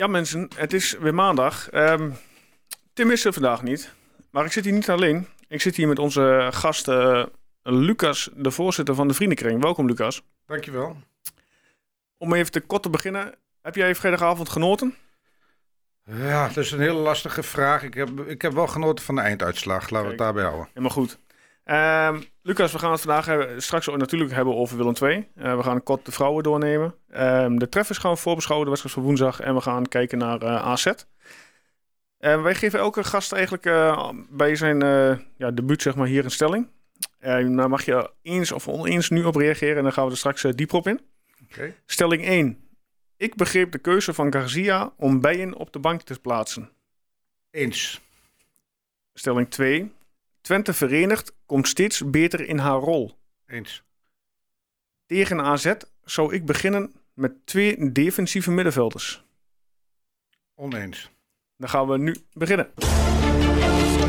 Ja, mensen, het is weer maandag. Ehm, Tim is er vandaag niet. Maar ik zit hier niet alleen. Ik zit hier met onze gast eh, Lucas, de voorzitter van de Vriendenkring. Welkom, Lucas. Dankjewel. Om even te kort te beginnen. Heb jij vrijdagavond genoten? Ja, dat is een hele lastige vraag. Ik heb, ik heb wel genoten van de einduitslag. Laten we het daarbij houden. Helemaal goed. Ehm, Lucas, we gaan het vandaag hebben, straks natuurlijk hebben over Willem II. Uh, we gaan kort de vrouwen doornemen. Ehm, de treffers gaan we voorbeschouwen, de wedstrijd van woensdag. En we gaan kijken naar uh, AZ. Uh, wij geven elke gast eigenlijk uh, bij zijn uh, ja, debuut zeg maar, hier een stelling. daar mag je eens of oneens nu op reageren en dan gaan we er straks dieper op in. Okay. Stelling 1. Ik begreep de keuze van Garcia om Bijen op de bank te plaatsen. Eens. Stelling 2. Twente verenigd komt steeds beter in haar rol. Eens. Tegen AZ zou ik beginnen met twee defensieve middenvelders. Oneens. Dan gaan we nu beginnen.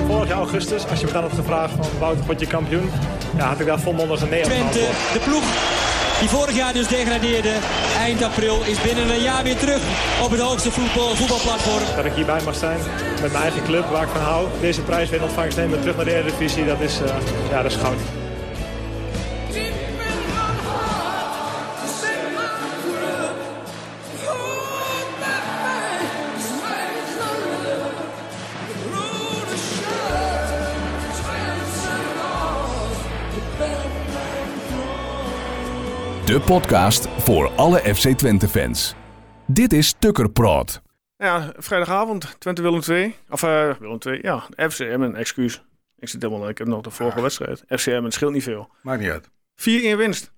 Vorig jaar augustus, als je me dan had gevraagd van Wouter Potje kampioen, ja, had ik daar volmondig een nee op Twente, de ploeg die vorig jaar dus degradeerde, eind april, is binnen een jaar weer terug op het hoogste voetbal, voetbalplatform. Dat ik hierbij mag zijn met mijn eigen club waar ik van hou. Deze prijs weer ontvangst nemen terug naar de Eredivisie, dat is, uh, ja, dat is goud. De podcast voor alle FC Twente fans. Dit is Tukker Praat. Ja, vrijdagavond, Twente Willem 2. Of uh, Willem 2, ja. FCM, een excuus. Ik zit helemaal, ik heb nog de vorige wedstrijd. FCM, het scheelt niet veel. Maakt niet uit. 4-1 winst.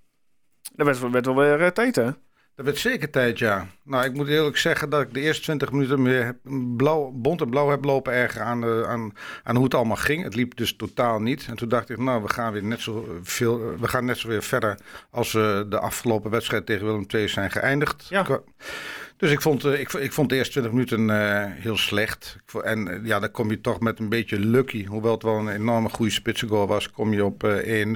Dat werd, werd wel weer uh, tijd, hè? Dat werd zeker tijd, ja. Nou, ik moet eerlijk zeggen dat ik de eerste 20 minuten meer blauw, bont en blauw heb lopen erger aan, uh, aan, aan hoe het allemaal ging. Het liep dus totaal niet. En toen dacht ik, nou, we gaan weer net zo veel, we gaan net zo weer verder als we de afgelopen wedstrijd tegen Willem II zijn geëindigd. Ja. Dus ik vond, ik, ik vond de eerste 20 minuten uh, heel slecht. En uh, ja, dan kom je toch met een beetje lucky. Hoewel het wel een enorme goede spitsengoal was, kom je op uh, 1-0.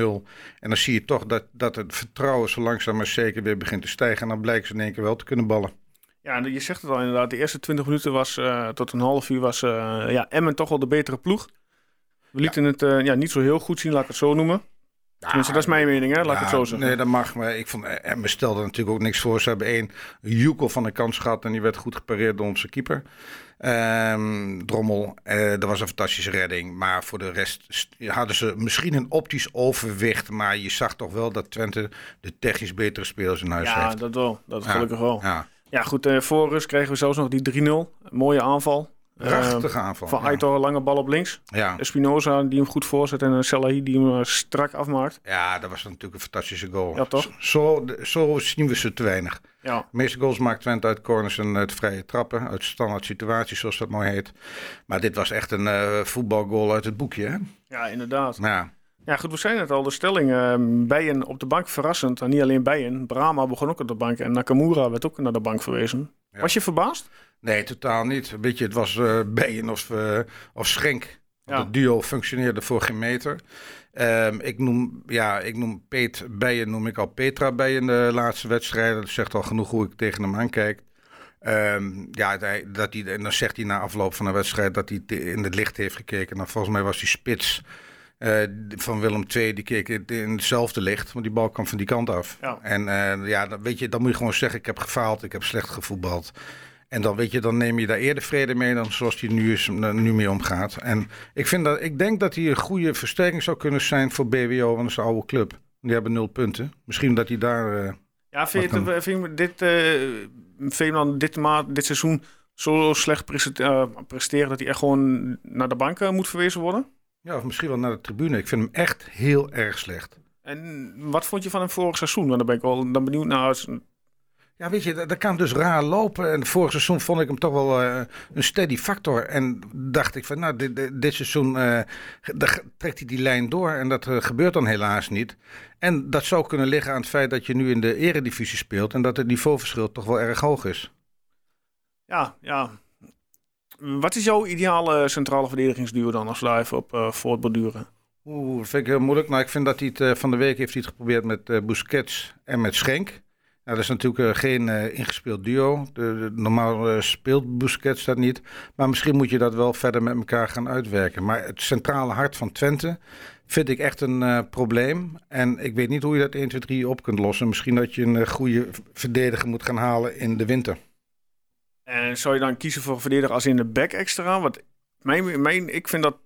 En dan zie je toch dat, dat het vertrouwen zo langzaam maar zeker weer begint te stijgen. En dan blijken ze in één keer wel te kunnen ballen. Ja, je zegt het al inderdaad. De eerste 20 minuten was tot een half uur was ja, Emmen toch wel de betere ploeg. We lieten ja. het ja, niet zo heel goed zien, laat ik het zo noemen. Tenminste, dat is mijn mening, hè? laat ja, ik het zo zeggen. Nee, dat mag. Maar ik vond, en we stelden natuurlijk ook niks voor. Ze hebben één joekel van de kans gehad en die werd goed gepareerd door onze keeper. Um, Drommel, uh, dat was een fantastische redding. Maar voor de rest hadden ze misschien een optisch overwicht. Maar je zag toch wel dat Twente de technisch betere spelers in huis ja, heeft. Ja, dat wel. Dat ja, gelukkig wel. Ja, ja goed. Uh, voor rust kregen we zelfs nog die 3-0. Mooie aanval. Prachtige aanval. Van Aitor, ja. lange bal op links. Ja. Espinoza die hem goed voorzet en Salahi die hem strak afmaakt. Ja, dat was natuurlijk een fantastische goal. Ja, toch? Zo, zo zien we ze te weinig. Ja. De meeste goals maakt Twente uit corners en uit vrije trappen. Uit standaard situaties, zoals dat mooi heet. Maar dit was echt een uh, voetbalgoal uit het boekje, hè? Ja, inderdaad. Ja. Ja, goed, we zijn het al. De stelling, uh, Bijen op de bank verrassend. En niet alleen Bijen. Brahma begon ook op de bank. En Nakamura werd ook naar de bank verwezen. Ja. Was je verbaasd? Nee, totaal niet. Weet je, het was uh, Bijen of, uh, of Schenk. Ja. Het duo functioneerde voor geen meter. Um, ik noem, ja, ik noem Peet Bijen, noem ik al Petra Bijen de laatste wedstrijden. Dat zegt al genoeg hoe ik tegen hem aankijk. Um, ja, dat hij, en dan zegt hij na afloop van de wedstrijd dat hij in het licht heeft gekeken. Nou, volgens mij was die spits uh, van Willem II, die keek in hetzelfde licht, want die bal kwam van die kant af. Ja. En uh, ja, dan, weet je, dan moet je gewoon zeggen, ik heb gefaald, ik heb slecht gevoetbald. En dan weet je, dan neem je daar eerder vrede mee dan zoals hij nu, is, nu mee omgaat. En ik, vind dat, ik denk dat hij een goede versterking zou kunnen zijn voor BWO, want dat is een oude club. Die hebben nul punten. Misschien dat hij daar. Uh, ja, vind je, het, vind je dit, uh, dit, maand, dit seizoen zo slecht presteren dat hij echt gewoon naar de bank moet verwezen worden? Ja, of misschien wel naar de tribune. Ik vind hem echt heel erg slecht. En wat vond je van hem vorig seizoen? Want dan ben ik wel dan benieuwd naar. Ja, weet je, dat, dat kan dus raar lopen. En vorig seizoen vond ik hem toch wel uh, een steady factor. En dacht ik van, nou, dit, dit, dit seizoen uh, trekt hij die lijn door. En dat uh, gebeurt dan helaas niet. En dat zou kunnen liggen aan het feit dat je nu in de eredivisie speelt. En dat het niveauverschil toch wel erg hoog is. Ja, ja. Wat is jouw ideale centrale verdedigingsduo dan als even op voortborduren? Oeh, dat vind ik heel moeilijk. Nou, ik vind dat hij het van de week heeft hij het geprobeerd met Busquets en met Schenk. Nou, dat is natuurlijk uh, geen uh, ingespeeld duo. De, normaal uh, speelt Busquets dat niet. Maar misschien moet je dat wel verder met elkaar gaan uitwerken. Maar het centrale hart van Twente vind ik echt een probleem. En ik weet niet hoe je dat 1, 2, 3 op kunt lossen. Misschien dat je een goede verdediger moet gaan halen in de winter. En zou je dan kiezen voor een verdediger als in de back extra? Want ik vind dat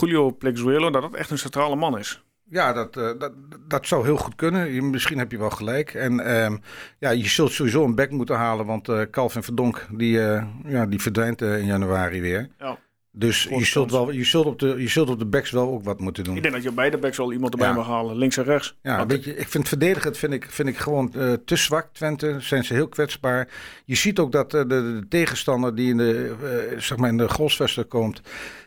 Julio Plexuelo dat echt een centrale man is. Ja, dat, uh, dat, dat zou heel goed kunnen. misschien heb je wel gelijk. En uh, ja, je zult sowieso een back moeten halen, want uh, Calvin Verdonk die, uh, ja, die verdwijnt in januari weer. Ja. Dus je zult, wel, je, zult op de, je zult op de backs wel ook wat moeten doen. Ik denk dat je op beide backs wel iemand erbij mag halen, links en rechts. Ja, weet je, ik vind verdedigend vind ik, vind ik gewoon te zwak. Twente zijn ze heel kwetsbaar. Je ziet ook dat de, de, tegenstander die in de, zeg maar in de komt,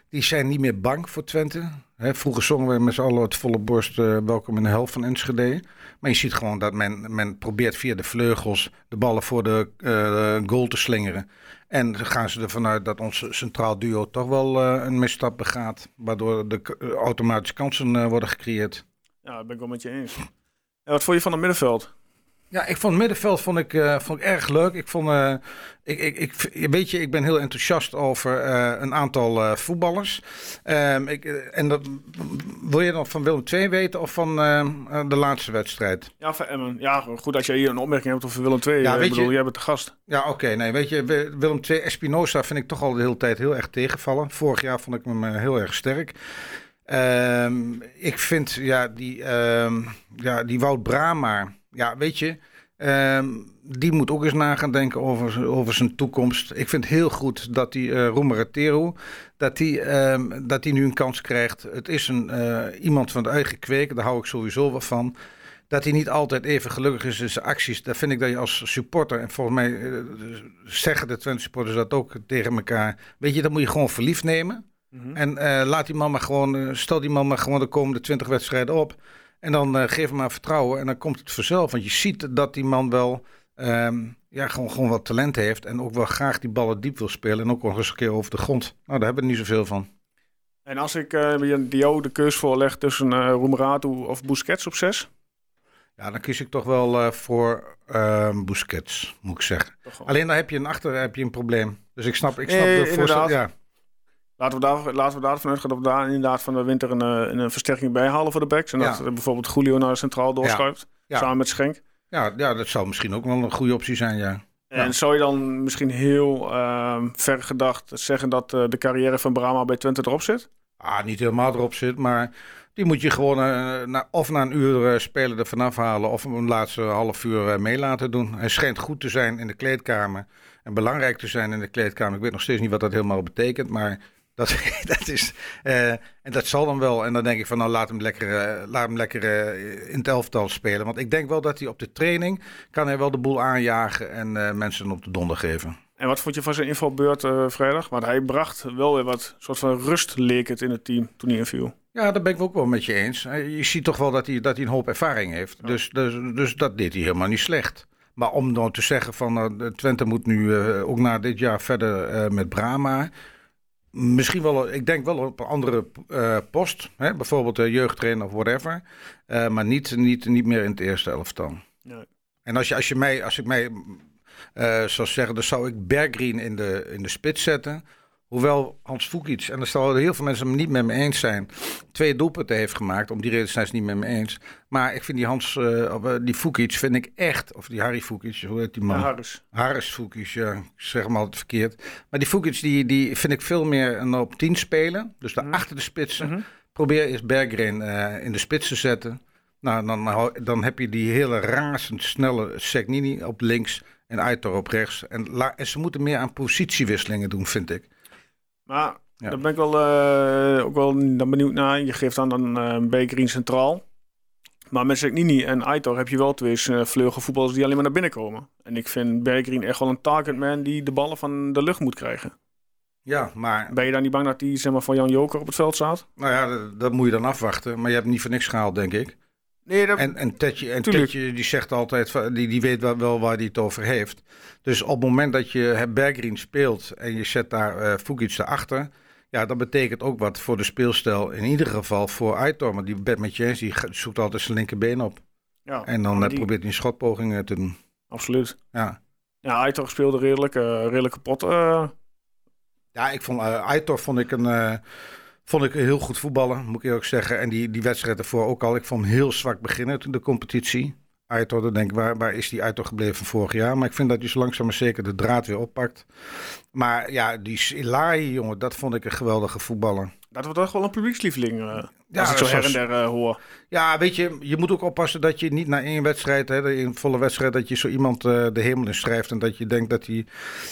die zijn niet meer bang voor Twente. Vroeger zongen we met z'n allen het volle borst uh, welkom in de helft van Enschede. Maar je ziet gewoon dat men, men probeert via de vleugels de ballen voor de uh, goal te slingeren. En gaan ze ervan uit dat ons centraal duo toch wel uh, een misstap begaat. Waardoor de automatische kansen worden gecreëerd. Ja, dat ben ik wel met je eens. En wat vond je van het middenveld? Ja, ik vond het middenveld vond ik, uh, vond ik erg leuk. Ik vond, uh, ik, ik, ik, weet je, ik ben heel enthousiast over uh, een aantal voetballers. Um, ik, en dat, wil je dan van Willem II weten of van de laatste wedstrijd? Ja, van Emmen. Ja, goed als je hier een opmerking hebt over Willem II. Ja, weet bedoel, je, jij bent de gast. Ja, oké. Okay, nee, weet je, Willem II Espinosa vind ik toch al de hele tijd heel erg tegenvallen. Vorig jaar vond ik hem heel erg sterk. Um, ik vind, ja, die, um, ja, die Wout Brama ja, weet je, um, die moet ook eens na gaan denken over, over zijn toekomst. Ik vind heel goed dat die uh, Roemeratero, dat die, um, dat die nu een kans krijgt. Het is een, uh, iemand van het eigen kweek, daar hou ik sowieso wel van. Dat hij niet altijd even gelukkig is in zijn acties. Dat vind ik dat je als supporter, en volgens mij uh, zeggen de Twente supporters dat ook tegen elkaar. Weet je, dat moet je gewoon verliefd nemen. Mm -hmm. En laat die man maar gewoon, stel die man maar gewoon de komende twintig wedstrijden op. En dan uh, geef hem maar vertrouwen en dan komt het vanzelf. Want je ziet dat die man wel um, ja, gewoon, gewoon wat talent heeft. En ook wel graag die ballen diep wil spelen. En ook nog eens een keer over de grond. Nou, daar hebben we niet zoveel van. En als ik uh, jou de keus voorleg tussen uh, Roemeratu of Busquets op 6? Ja, dan kies ik toch wel uh, voor uh, Busquets, moet ik zeggen. Alleen dan heb je een achter heb je een probleem. Dus ik snap, ik snap nee, de voorstel. Ja. Laten we, daar, laten we daarvan uitgaan dat we daar inderdaad van de winter een, een, een versterking bij halen voor de backs. En dat bijvoorbeeld Julio naar centraal doorschuift. Samen met Schenk. Ja, ja, dat zou misschien ook wel een goede optie zijn, ja. En zou je dan misschien heel uh, ver gedacht zeggen dat uh, de carrière van Brahma bij Twente erop zit? Ah, niet helemaal erop zit, maar die moet je gewoon uh, na, of na een uur spelen er vanaf halen of een laatste half uur mee laten doen. Hij schijnt goed te zijn in de kleedkamer en belangrijk te zijn in de kleedkamer. Ik weet nog steeds niet wat dat helemaal betekent, maar dat, dat is, uh, en dat zal dan wel. En dan denk ik van nou laat hem lekker, uh, laat hem lekker uh, in het elftal spelen. Want ik denk wel dat hij op de training kan hij wel de boel aanjagen en mensen op de donder geven. En wat vond je van zijn invalbeurt vrijdag? Want hij bracht wel weer wat soort van rust leek het in het team toen hij inviel. Ja, daar ben ik ook wel met je eens. Je ziet toch wel dat hij, dat hij een hoop ervaring heeft. Dus, dus, dus dat deed hij helemaal niet slecht. Maar om dan te zeggen van Twente moet nu ook na dit jaar verder met Brama Misschien wel, ik denk wel op een andere uh, post. Hè? Bijvoorbeeld de jeugdtrainer of whatever. Uh, maar niet, niet, niet meer in het eerste elftal. Nee. En als, je, als, je mij, als ik mij uh, zou zeggen, dan zou ik Bergreen in de, in de spits zetten. Hoewel Hans Fukic, en daar zullen heel veel mensen het niet met me eens zijn, twee doelpunten heeft gemaakt. Om die reden zijn ze het niet met me eens. Maar ik vind die Hans, uh, die Fukic vind ik echt, of die Harry Fukic, hoe heet die man? Ja, Harris. Harris Fukic, ja, ik zeg hem altijd verkeerd. Maar die Fukic, die, die vind ik veel meer een op 10 spelen. Dus daar mm achter de spitsen. Mm -hmm. Probeer eens Berggren uh, in de spits te zetten. Nou, dan, dan heb je die hele razendsnelle Segnini op links en Aitor op rechts. En, en ze moeten meer aan positiewisselingen doen, vind ik. Maar ja. daar ben ik wel, uh, ook wel dan benieuwd naar. Je geeft dan een uh, centraal. Maar met Zeknini en Aitor heb je wel twee uh, vleugelvoetballers die alleen maar naar binnen komen. En ik vind Bekerin echt wel een targetman die de ballen van de lucht moet krijgen. Ja, maar... Ben je dan niet bang dat die zeg maar, van Jan Joker op het veld staat? Nou ja, dat, dat moet je dan afwachten. Maar je hebt niet voor niks gehaald, denk ik. Nee, dat... En, en, Tetje, en Tetje die zegt altijd, die, die weet wel, wel waar hij het over heeft. Dus op het moment dat je Bergreen speelt en je zet daar uh, Fugic erachter... Ja, dat betekent ook wat voor de speelstijl. In ieder geval voor Aitor. Maar die met Jens die zoekt altijd zijn linkerbeen op. Ja, En dan eh, die- probeert hij een schotpoging eh, te doen. Absoluut. Ja. Ja, Aitor speelde redelijk, eh, redelijk kapot. eh. Ja, ik vond uh, Aitor vond ik een eh, vond ik heel goed voetballen, moet ik eerlijk zeggen. En die, die wedstrijd ervoor ook al. Ik vond hem heel zwak beginnen de competitie. Aitor, denk waar, waar is die Aitor gebleven vorig jaar? Maar ik vind dat hij zo langzaam maar zeker de draad weer oppakt. Maar ja, die Ilai, jongen, dat vond ik een geweldige voetballer. Dat wordt toch wel een publiekslieveling. eh Ja, als ik zo her en der eh, hoor. Ja, weet je, je moet ook oppassen dat je niet na één wedstrijd, hè, een volle wedstrijd, dat je zo iemand eh, de hemel in schrijft. En dat je denkt dat hij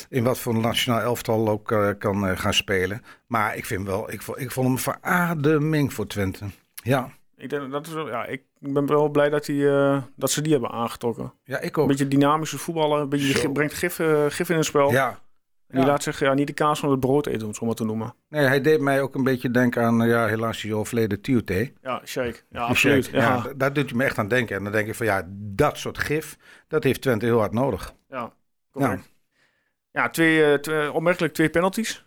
in wat voor een nationaal elftal ook kan gaan spelen. Maar ik vind wel, ik vond, ik vond hem een verademing voor Twente. Ja, Ik, denk, dat is, ja, ik ben wel blij dat, die, dat ze die hebben aangetrokken. ja ik Een ook. beetje dynamische voetballer, een beetje, brengt gif, gif in het spel. Ja, En die ja. laat zich ja, niet de kaas van het brood eten, om het zo maar te noemen. nee, hij deed mij ook een beetje denken aan, eh, ja, helaas die overleden Tiote. Ja, shake. Ja, absoluut. Ja, Ja, daar doet hij me echt aan denken. En dan denk ik van, ja, dat soort gif, dat heeft Twente heel hard nodig. ja, correct. Ja, twee, eh, twee, opmerkelijk twee penalties.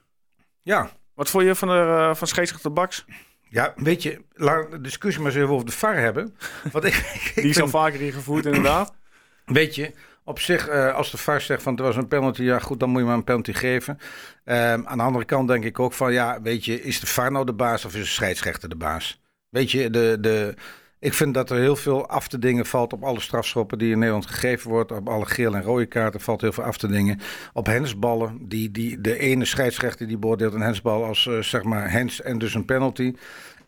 Ja, Wat vond je van, de, eh, van scheidsrechter Baks? ja, weet je, we de discussie maar eens even over de VAR hebben. Want ik, ik Die is al vind- vaker ingevoerd, inderdaad. Weet je, op zich, eh, als de VAR zegt van er was een penalty, ja goed, dan moet je maar een penalty geven. Ehm, aan de andere kant denk ik ook van, ja, weet je, is de VAR nou de baas of is de scheidsrechter de baas? Weet je, de, de, ik vind dat er heel veel af te dingen valt op alle strafschoppen die in Nederland gegeven wordt. Op alle geel en rode kaarten valt heel veel af te dingen. Op hensballen, die, die, de ene scheidsrechter die beoordeelt een hensbal als eh, zeg maar hens en dus een penalty.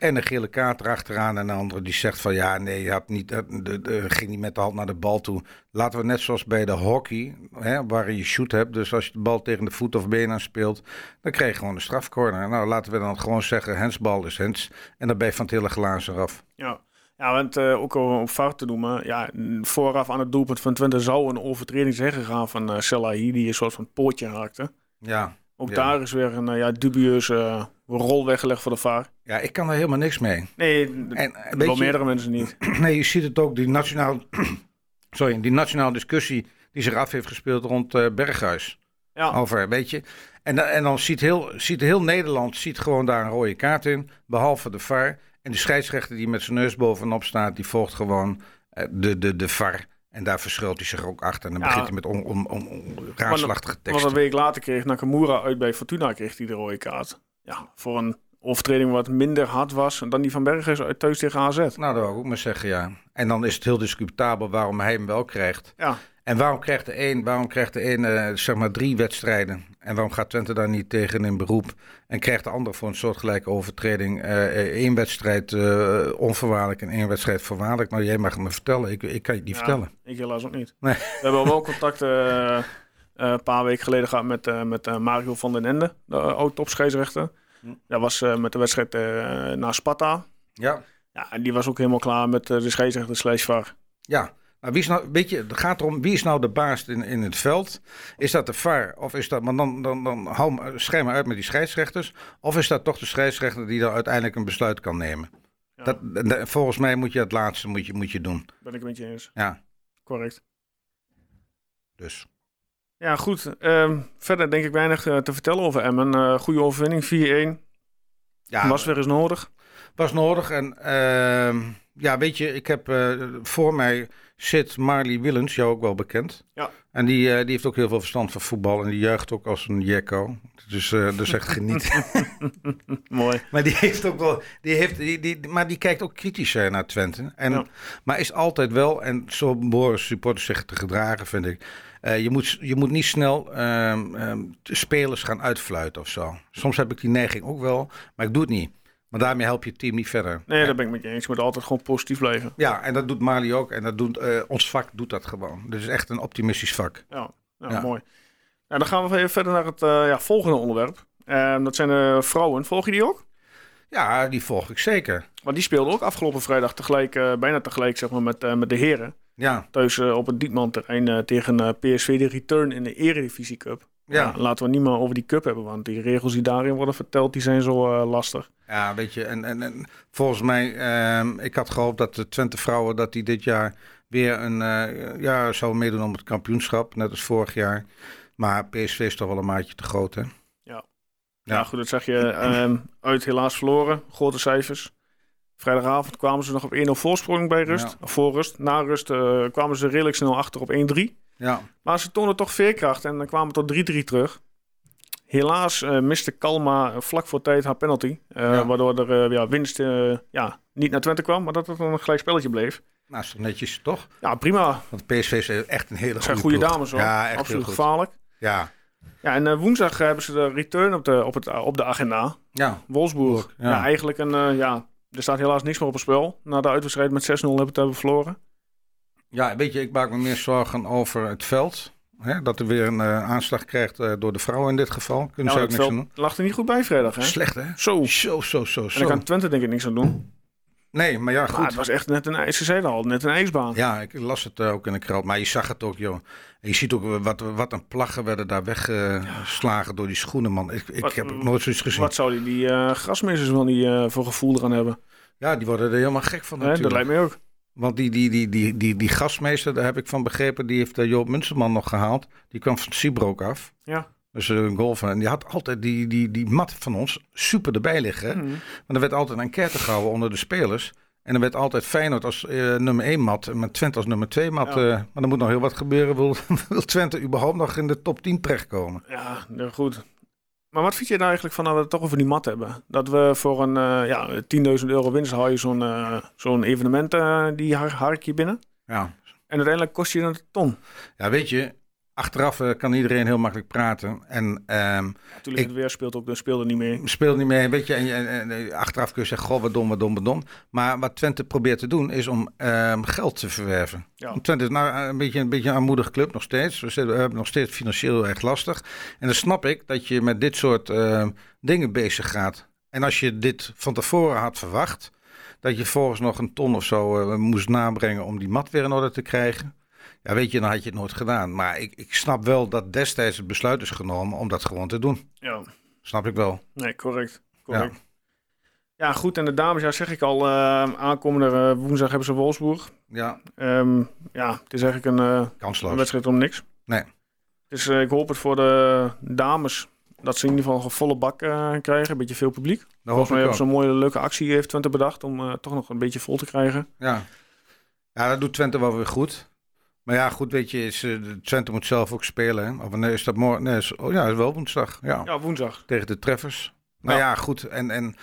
En een gele kaart erachteraan. En de andere die zegt van ja, nee, je had niet, eh, de, de, ging niet met de hand naar de bal toe. Laten we net zoals bij de hockey, hè, waar je shoot hebt. Dus als je de bal tegen de voet of been aan speelt, dan krijg je gewoon een strafcorner. Nou, laten we dan gewoon zeggen, hensbal is hens. En dan ben je van het hele glazen eraf. Ja, ja want eh, ook al op VAR te noemen. Ja, vooraf aan het doelpunt van Twente zou een overtreding zijn gegaan van eh Selahi, die een soort van pootje raakte. Ja. Ook Ja. daar is weer een eh, ja, dubieuze eh, rol weggelegd voor de VAR. ja, ik kan er helemaal niks mee. Nee, En, wel meerdere mensen niet. Nee, je ziet het ook, die nationaal, sorry, die nationale discussie die zich af heeft gespeeld rond eh, Berghuis. Ja, Over, weet je. En, en dan ziet heel, ziet heel Nederland ziet gewoon daar een rode kaart in, behalve de VAR. En de scheidsrechter die met zijn neus bovenop staat, die volgt gewoon eh, de, de, de VAR. En daar verschuilt hij zich ook achter. En dan Ja. begint hij met on, on, on, on- raadslachtige want een teksten. week later kreeg Nakamura uit bij Fortuna kreeg hij de rode kaart. Ja, voor een overtreding wat minder hard was dan die van Berghuis uit thuis tegen AZ. Nou, dat wil ik ook maar zeggen, ja. En dan is het heel discutabel waarom hij hem wel krijgt. Ja, En waarom krijgt de een, waarom krijgt de een eh, zeg maar drie wedstrijden? En waarom gaat Twente daar niet tegen in beroep? En krijgt de ander voor een soortgelijke overtreding eh, één wedstrijd eh, onvoorwaardelijk en één wedstrijd voorwaardelijk? Nou, jij mag het me vertellen. Ik, ik kan je het niet Ja, vertellen. Ik helaas ook niet. Nee. We hebben wel contact een paar weken geleden gehad met, eh, met eh, Mario van den Ende, de oud-topscheidsrechter. Hm. Dat was eh, met de wedstrijd eh, naar Sparta. Ja, Ja, en die was ook helemaal klaar met eh, de scheidsrechter slash VAR. ja. Maar wie is nou, weet je, het gaat erom, wie is nou de baas in, in het veld? Is dat de VAR? Of is dat, maar dan, dan, dan hou maar uit met die scheidsrechters. Of is dat toch de scheidsrechter die dan uiteindelijk een besluit kan nemen? Ja, Dat, dat- volgens mij moet je het laatste moet je, moet je doen. ben ik met je eens. Ja, Correct. dus. Ja, goed. Ehm, verder denk ik weinig eh, te vertellen over Emmen. Eh goede overwinning, 4-1. Ja, Was weer eens nodig. was nodig. En ehm, ja, weet je, ik heb eh, voor mij zit Marley Willens, jou ook wel bekend. Ja. En die, die heeft ook heel veel verstand van voetbal en die juicht ook als een jekko. Dus, dus echt geniet. Mooi. maar die heeft ook wel, die heeft, die, die, maar die kijkt ook kritisch naar Twente. En, Ja. Maar is altijd wel, en zo behoren supporters zich te gedragen, vind ik. Eh, je, moet, je moet niet snel ehm, spelers gaan uitfluiten of zo. Soms heb ik die neiging ook wel, maar ik doe het niet. Maar daarmee help je het team niet verder. Nee, daar ben ik met je eens. Je moet altijd gewoon positief blijven. Ja, en dat doet Mali ook. En dat doet, eh, ons vak doet dat gewoon. Dit is echt een optimistisch vak. Ja, ja, Ja. mooi. Nou, dan gaan we even verder naar het eh, ja, volgende onderwerp. Ehm, dat zijn de vrouwen. Volg je die ook? Ja, die volg ik zeker. Want die speelden ook afgelopen vrijdag tegelijk, bijna tegelijk zeg maar, met, met de heren. Ja, Thuis eh, op het Diekman-terrein eh, tegen eh, PSV de return in de Eredivisie Cup. ja. laten we niet meer over die cup hebben, want die regels die daarin worden verteld, die zijn zo eh, lastig. ja weet je. En, en, en volgens mij, ehm, ik had gehoopt dat de Twente vrouwen, dat die dit jaar weer een, eh ja, zou meedoen om het kampioenschap. Net als vorig jaar. Maar PSV is toch wel een maatje te groot, hè? Ja. Ja. Ja, goed, dat zeg je. ehm, uit helaas verloren. Grote cijfers. Vrijdagavond kwamen ze nog op 1-0 voorsprong bij rust. Ja. Voor rust. Na rust eh, kwamen ze redelijk snel achter op 1-3. Ja, Maar ze toonden toch veerkracht en dan kwamen tot 3-3 terug. Helaas eh, miste Kalma vlak voor tijd haar penalty. eh, Ja. Waardoor er ja, winst ja, niet naar Twente kwam, maar dat het een gelijk spelletje bleef. nou is toch netjes, toch? Ja, prima. Want PSV is echt een hele Dat zijn goede goede ploeg. dames hoor. Ja, echt Absoluut heel goed. gevaarlijk. Ja, Ja, en woensdag hebben ze de return op de, op het, op de agenda. ja. Wolfsburg. Ja. Ja. eigenlijk een, ja, er staat helaas niks meer op het spel. Na de uitwedstrijd met 6-0 hebben we het hebben verloren. Ja, weet je, ik maak me meer zorgen over het veld. Hè, dat er weer een eh, aanslag krijgt eh, door de vrouwen in dit geval. Kunnen Ja, ze ook niks aan doen. lag er niet goed bij vrijdag, hè? Slecht, hè? Zo. Zo, zo, zo, En zo. daar kan Twente denk ik niks aan doen. Nee, maar ja, Maar goed. het was echt net een, ijs- al, net een ijsbaan. Ja, ik las het eh, ook in de krant. Maar je zag het ook, joh. Je ziet ook wat, wat een plaggen werden daar weggeslagen door die schoenen, man. Ik, ik Wat- heb nooit zoiets gezien. Wat zouden die eh grasmeesters wel niet eh, voor gevoel eraan hebben? Ja, die worden er helemaal gek van Hè, dat natuurlijk. lijkt me ook. Want die, die, die, die, die, die gasmeester, daar heb ik van begrepen, die heeft Joop Munsterman nog gehaald. Die kwam van Seabrook af. Ja. Dus eh, een golfer. En die had altijd die, die, die mat van ons super erbij liggen. Mhm. Maar er werd altijd een enquête gehouden onder de spelers. En er werd altijd Feyenoord als eh, nummer 1 mat en met Twente als nummer 2 mat. Ja. eh, maar er moet nog heel wat gebeuren. Wil, wil Twente überhaupt nog in de top 10 terechtkomen? Ja, nou, goed. Maar wat vind je nou eigenlijk van dat we het toch over die mat hebben? Dat we voor een eh, ja, 10.000 euro winst hou je zo'n zo'n evenement, die har hark je binnen. Ja, En uiteindelijk kost je een ton. ja weet je, achteraf eh, kan iedereen heel makkelijk praten. En ehm Natuurlijk, Ik- het weer speelt ook, speelde niet mee. speelt niet mee, weet je. En, en, en achteraf kun je zeggen, goh, wat dom, wat dom, wat dom. Maar wat Twente probeert te doen, is om ehm, geld te verwerven. Ja. Twente is nou een beetje, een beetje een armoedige club nog steeds. We zitten- we hebben nog steeds financieel echt lastig. En dan snap ik dat je met dit soort ehm, dingen bezig gaat. En als je dit van tevoren had verwacht, dat je volgens nog een ton of zo eh, moest nabrengen om die mat weer in orde te krijgen. Ja, weet je, dan had je het nooit gedaan. Maar ik, ik snap wel dat destijds het besluit is genomen om dat gewoon te doen. Ja, Snap ik wel. nee, correct. correct. Ja. goed. En de dames, ja, zeg ik al, eh, aankomende eh, woensdag hebben ze Wolfsburg. Ja, Ehm, ja, het is eigenlijk een, eh, een kansloos. wedstrijd om niks. Nee. Dus ik hoop het voor de dames dat ze in ieder geval een volle bak krijgen. Een beetje veel publiek. Dat Volgens mij hebben ze een mooie leuke actie heeft Twente bedacht om toch nog een beetje vol te krijgen. Ja. ja, dat doet Twente wel weer goed. Maar ja, goed, weet je, is, Twente moet zelf ook spelen. Hè? Of nee, is dat morgen? Nee, is, oh ja, is wel woensdag. Ja, Ja, woensdag. tegen de treffers. Nou Ja. ja, goed. En, en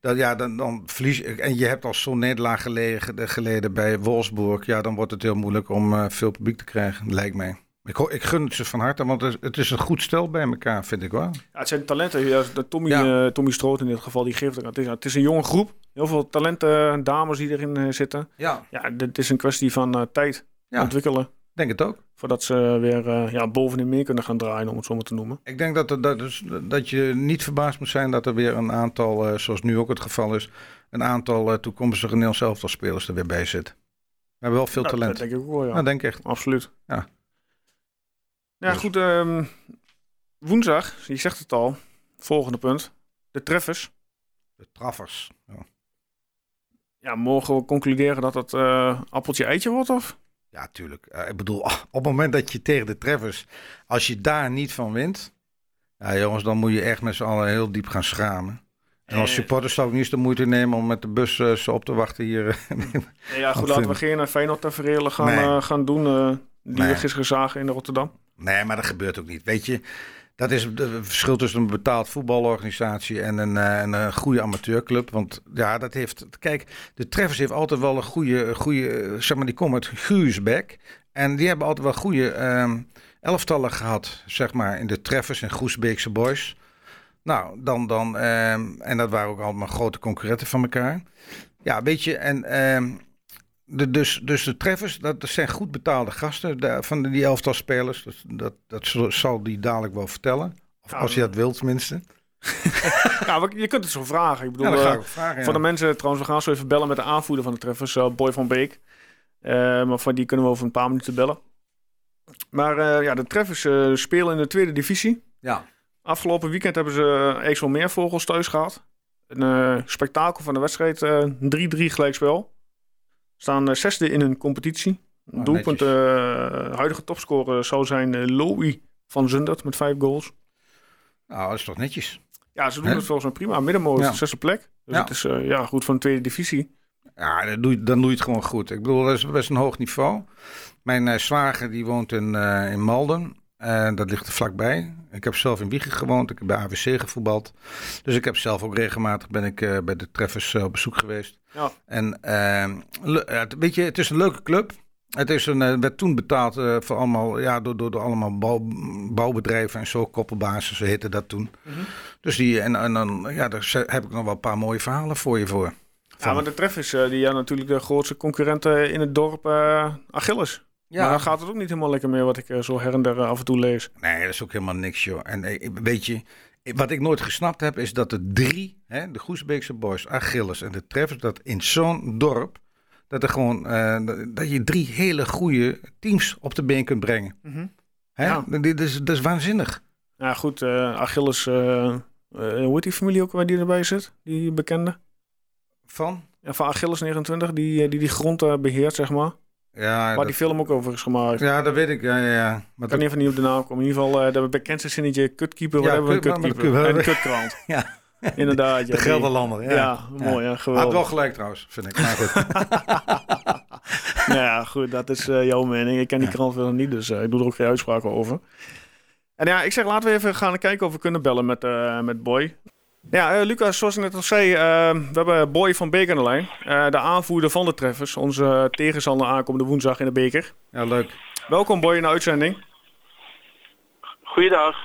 dat, ja, dan, dan verlies je. En je hebt al zo'n nederlaag geleden, geleden bij Wolfsburg. Ja, dan wordt het heel moeilijk om eh, veel publiek te krijgen, lijkt mij. Ik, ik gun het ze van harte, want het, het is een goed stel bij elkaar, vind ik wel. Ja, het zijn talenten. Ja, Tommy, Ja. eh, Tommy Stroot in dit geval, die geeft. Het is, het is een jonge groep. Heel veel talenten, dames die erin zitten. Ja, Ja, dit is een kwestie van eh, tijd Ja. ontwikkelen. denk het ook. Voordat ze weer eh, ja, bovenin meer kunnen gaan draaien, om het zo maar te noemen. Ik denk dat, er, dat, dus, dat je niet verbaasd moet zijn dat er weer een aantal, eh, zoals nu ook het geval is, een aantal eh, toekomstige Nederlands elftal spelers er weer bij zit. We hebben wel veel Nou, talent. Dat denk ik ook wel, ja. Ja, denk ik echt. Absoluut. Ja. Ja, Dus- goed. ehm, woensdag, je zegt het al. Volgende punt. De treffers. De traffers. Ja. Ja, mogen we concluderen dat het eh appeltje eitje wordt? Of? Ja, tuurlijk. Eh, ik bedoel, op het moment dat je tegen de treffers, als je daar niet van wint, ja jongens, dan moet je echt met z'n allen heel diep gaan schamen. En als Eh. supporters zou ik niet eens de moeite nemen om met de bus eh, ze op te wachten hier. Ja, goed, laten we geen uh, Feyenoord tafereelen gaan, Nee. gaan doen. die Nee. we gisteren zagen in Rotterdam. Nee, maar dat gebeurt ook niet. Weet je, dat is het verschil tussen een betaald voetbalorganisatie en een, eh, een, eh, goede amateurclub. Want ja, dat heeft. Kijk, de Treffers heeft altijd wel een goede, goede eh, zeg maar, die komen uit Guusbeck. En die hebben altijd wel goede ehm, elftallen gehad, zeg maar, in de Treffers en Groesbeekse Boys. Nou, dan, dan ehm, en dat waren ook allemaal grote concurrenten van elkaar. Ja, weet je, en ehm, de, dus, dus de treffers, dat, dat zijn goed betaalde gasten de- van die elftal spelers. Dat, dat, dat zal- die dadelijk wel vertellen. Of Ja, als je dat wilt tenminste. Ja, je kunt het zo vragen. Ik bedoel, Ja, eh, ik ook vragen. ja. Voor de mensen, trouwens, we gaan zo even bellen met de aanvoerder van de treffers, eh, Boy van Beek. Eh, maar voor die kunnen we over een paar minuten bellen. Maar ja, de treffers spelen in de tweede divisie. Ja. Afgelopen weekend hebben ze uh, IJsselmeervogels thuis gehad. Een spektakel van de wedstrijd, eh, 3-3 gelijkspel. Staan eh, zesde in hun competitie. Oh, Doelpunt, eh, huidige topscorer zou zijn uh, Louis van Zundert met vijf goals. Nou, dat is toch netjes. Ja, ze doen het volgens mij prima. Middenmoot, Ja. zesde plek. Dus Ja. het is eh, ja, goed van de tweede divisie. Ja, dan doe, je, dan doe je het gewoon goed. Ik bedoel, dat is best een hoog niveau. Mijn uh, zwager die woont in, uh, in Malden. En dat ligt er vlakbij. Ik heb zelf in Wiegen gewoond. Ik heb bij AWC gevoetbald. Dus ik heb zelf ook regelmatig ben ik, uh, bij de treffers op bezoek geweest. Ja. En ehm, weet je, het is een leuke club. Het is een, werd toen betaald voor allemaal, ja, door, door, door allemaal bouw, bouwbedrijven en zo, koppelbasis, ze heette dat toen. Mm -hmm. Dus die, en, en dan ja, daar heb ik nog wel een paar mooie verhalen voor je voor. Ja, maar de treffers, die ja natuurlijk de grootste concurrenten in het dorp, Achilles. Ja. Maar dan gaat het ook niet helemaal lekker meer wat ik zo her en der af en toe lees. Nee, dat is ook helemaal niks, joh. En weet je, wat ik nooit gesnapt heb, is dat de drie, hè, de Goesbeekse Boys, Achilles en de Treffers, dat in zo'n dorp, dat er gewoon, uh, dat je drie hele goede teams op de been kunt brengen. Mm -hmm. Hè? Ja. Dat, is, dat is waanzinnig. Ja, goed, uh, Achilles, uh, hoe heet die familie ook waar die erbij zit? Die bekende? Van? Ja, van Achilles 29, die die, die grond beheert, zeg maar. Ja, Waar dat... die film ook over is gemaakt. Ja, dat weet ik. Ja, ja, ja. Maar kan dat... even niet op de naam komen. In ieder geval, uh, de bekendste zinnetje, kutkeeper. Ja, hebben we een kutkeeper. En kutkrant. ja. Inderdaad. Ja, de Gelderlander. Ja, ja mooi. Ja, geweldig. Had wel gelijk trouwens, vind ik. Maar goed. nou ja, goed. Dat is uh, jouw mening. Ik ken die krant wel niet, dus uh, ik doe er ook geen uitspraken over. En ja, ik zeg, laten we even gaan kijken of we kunnen bellen met, uh, met Boy. Ja, uh, Lucas, zoals ik net al zei, uh, we hebben Boy van Beek aan de lijn. Uh, de aanvoerder van de treffers. Onze tegenstander aankomende woensdag in de beker. Ja, leuk. Welkom Boy in de uitzending. Goeiedag.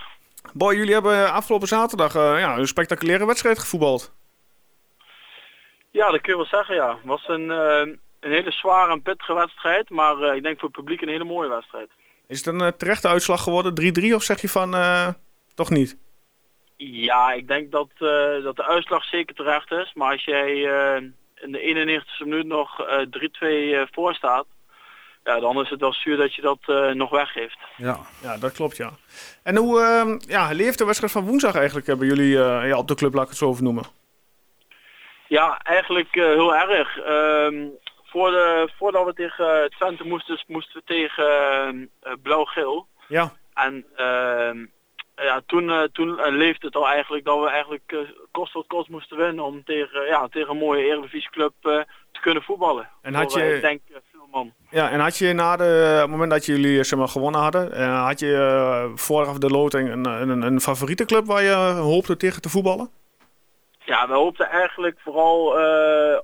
Boy, jullie hebben afgelopen zaterdag ja, een spectaculaire wedstrijd gevoetbald. Ja, dat kun je wel zeggen, ja. Het was een, een hele zware en pittige wedstrijd, maar ik denk voor het publiek een hele mooie wedstrijd. Is het een terechte uitslag geworden, 3-3, of zeg je van toch niet? Ja, ik denk dat, uh, dat de uitslag zeker terecht is. Maar als jij uh, in de 91ste minuut nog uh, 3-2 voor staat, ja, dan is het wel zuur dat je dat nog weggeeft. Ja, ja, dat klopt ja. En hoe ehm, ja, leeft de wedstrijd van woensdag eigenlijk bij jullie ja, op de club, laat ik het zo over noemen? Ja, eigenlijk heel erg. Ehm, voor de, voordat we tegen Twente moesten, moesten we tegen Blauw-Geel. Ja. En ehm, ja, toen, uh, toen uh, leefde het al eigenlijk dat we eigenlijk uh, kost wat kost moesten winnen om tegen, ja, tegen een mooie Eredivisieclub te kunnen voetballen. En had je, ik denk veel man. Ja, en had je na de, het moment dat jullie zeg maar, gewonnen hadden, had je vooraf de loting een, een, een favoriete club waar je hoopte tegen te voetballen? Ja, we hoopten eigenlijk vooral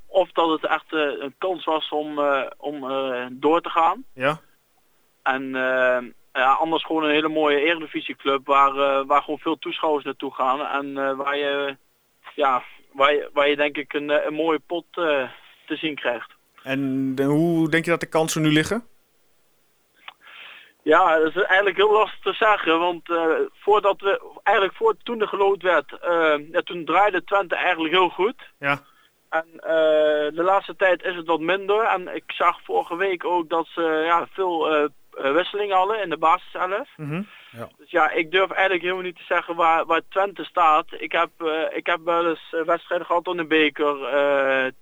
of dat het echt een kans was om, om door te gaan. Ja. En ja, anders gewoon een hele mooie eredivisieclub waar, uh, waar gewoon veel toeschouwers naartoe gaan. En uh, waar, je, ja, waar, je, waar je denk ik een, eh, een mooie pot uh, te zien krijgt. En de, hoe denk je dat de kansen nu liggen? Ja, dat is eigenlijk heel lastig te zeggen. Want voordat we, eigenlijk voor toen er gelood werd, ja, toen draaide Twente eigenlijk heel goed. Ja. En de laatste tijd is het wat minder. En ik zag vorige week ook dat ze ja, veel uh, wisselingen hadden in de basis zelf. Mm ja. Dus ja, ik durf eigenlijk helemaal niet te zeggen waar, waar Twente staat. Ik heb, uh, ik heb wel eens uh, wedstrijden gehad in de beker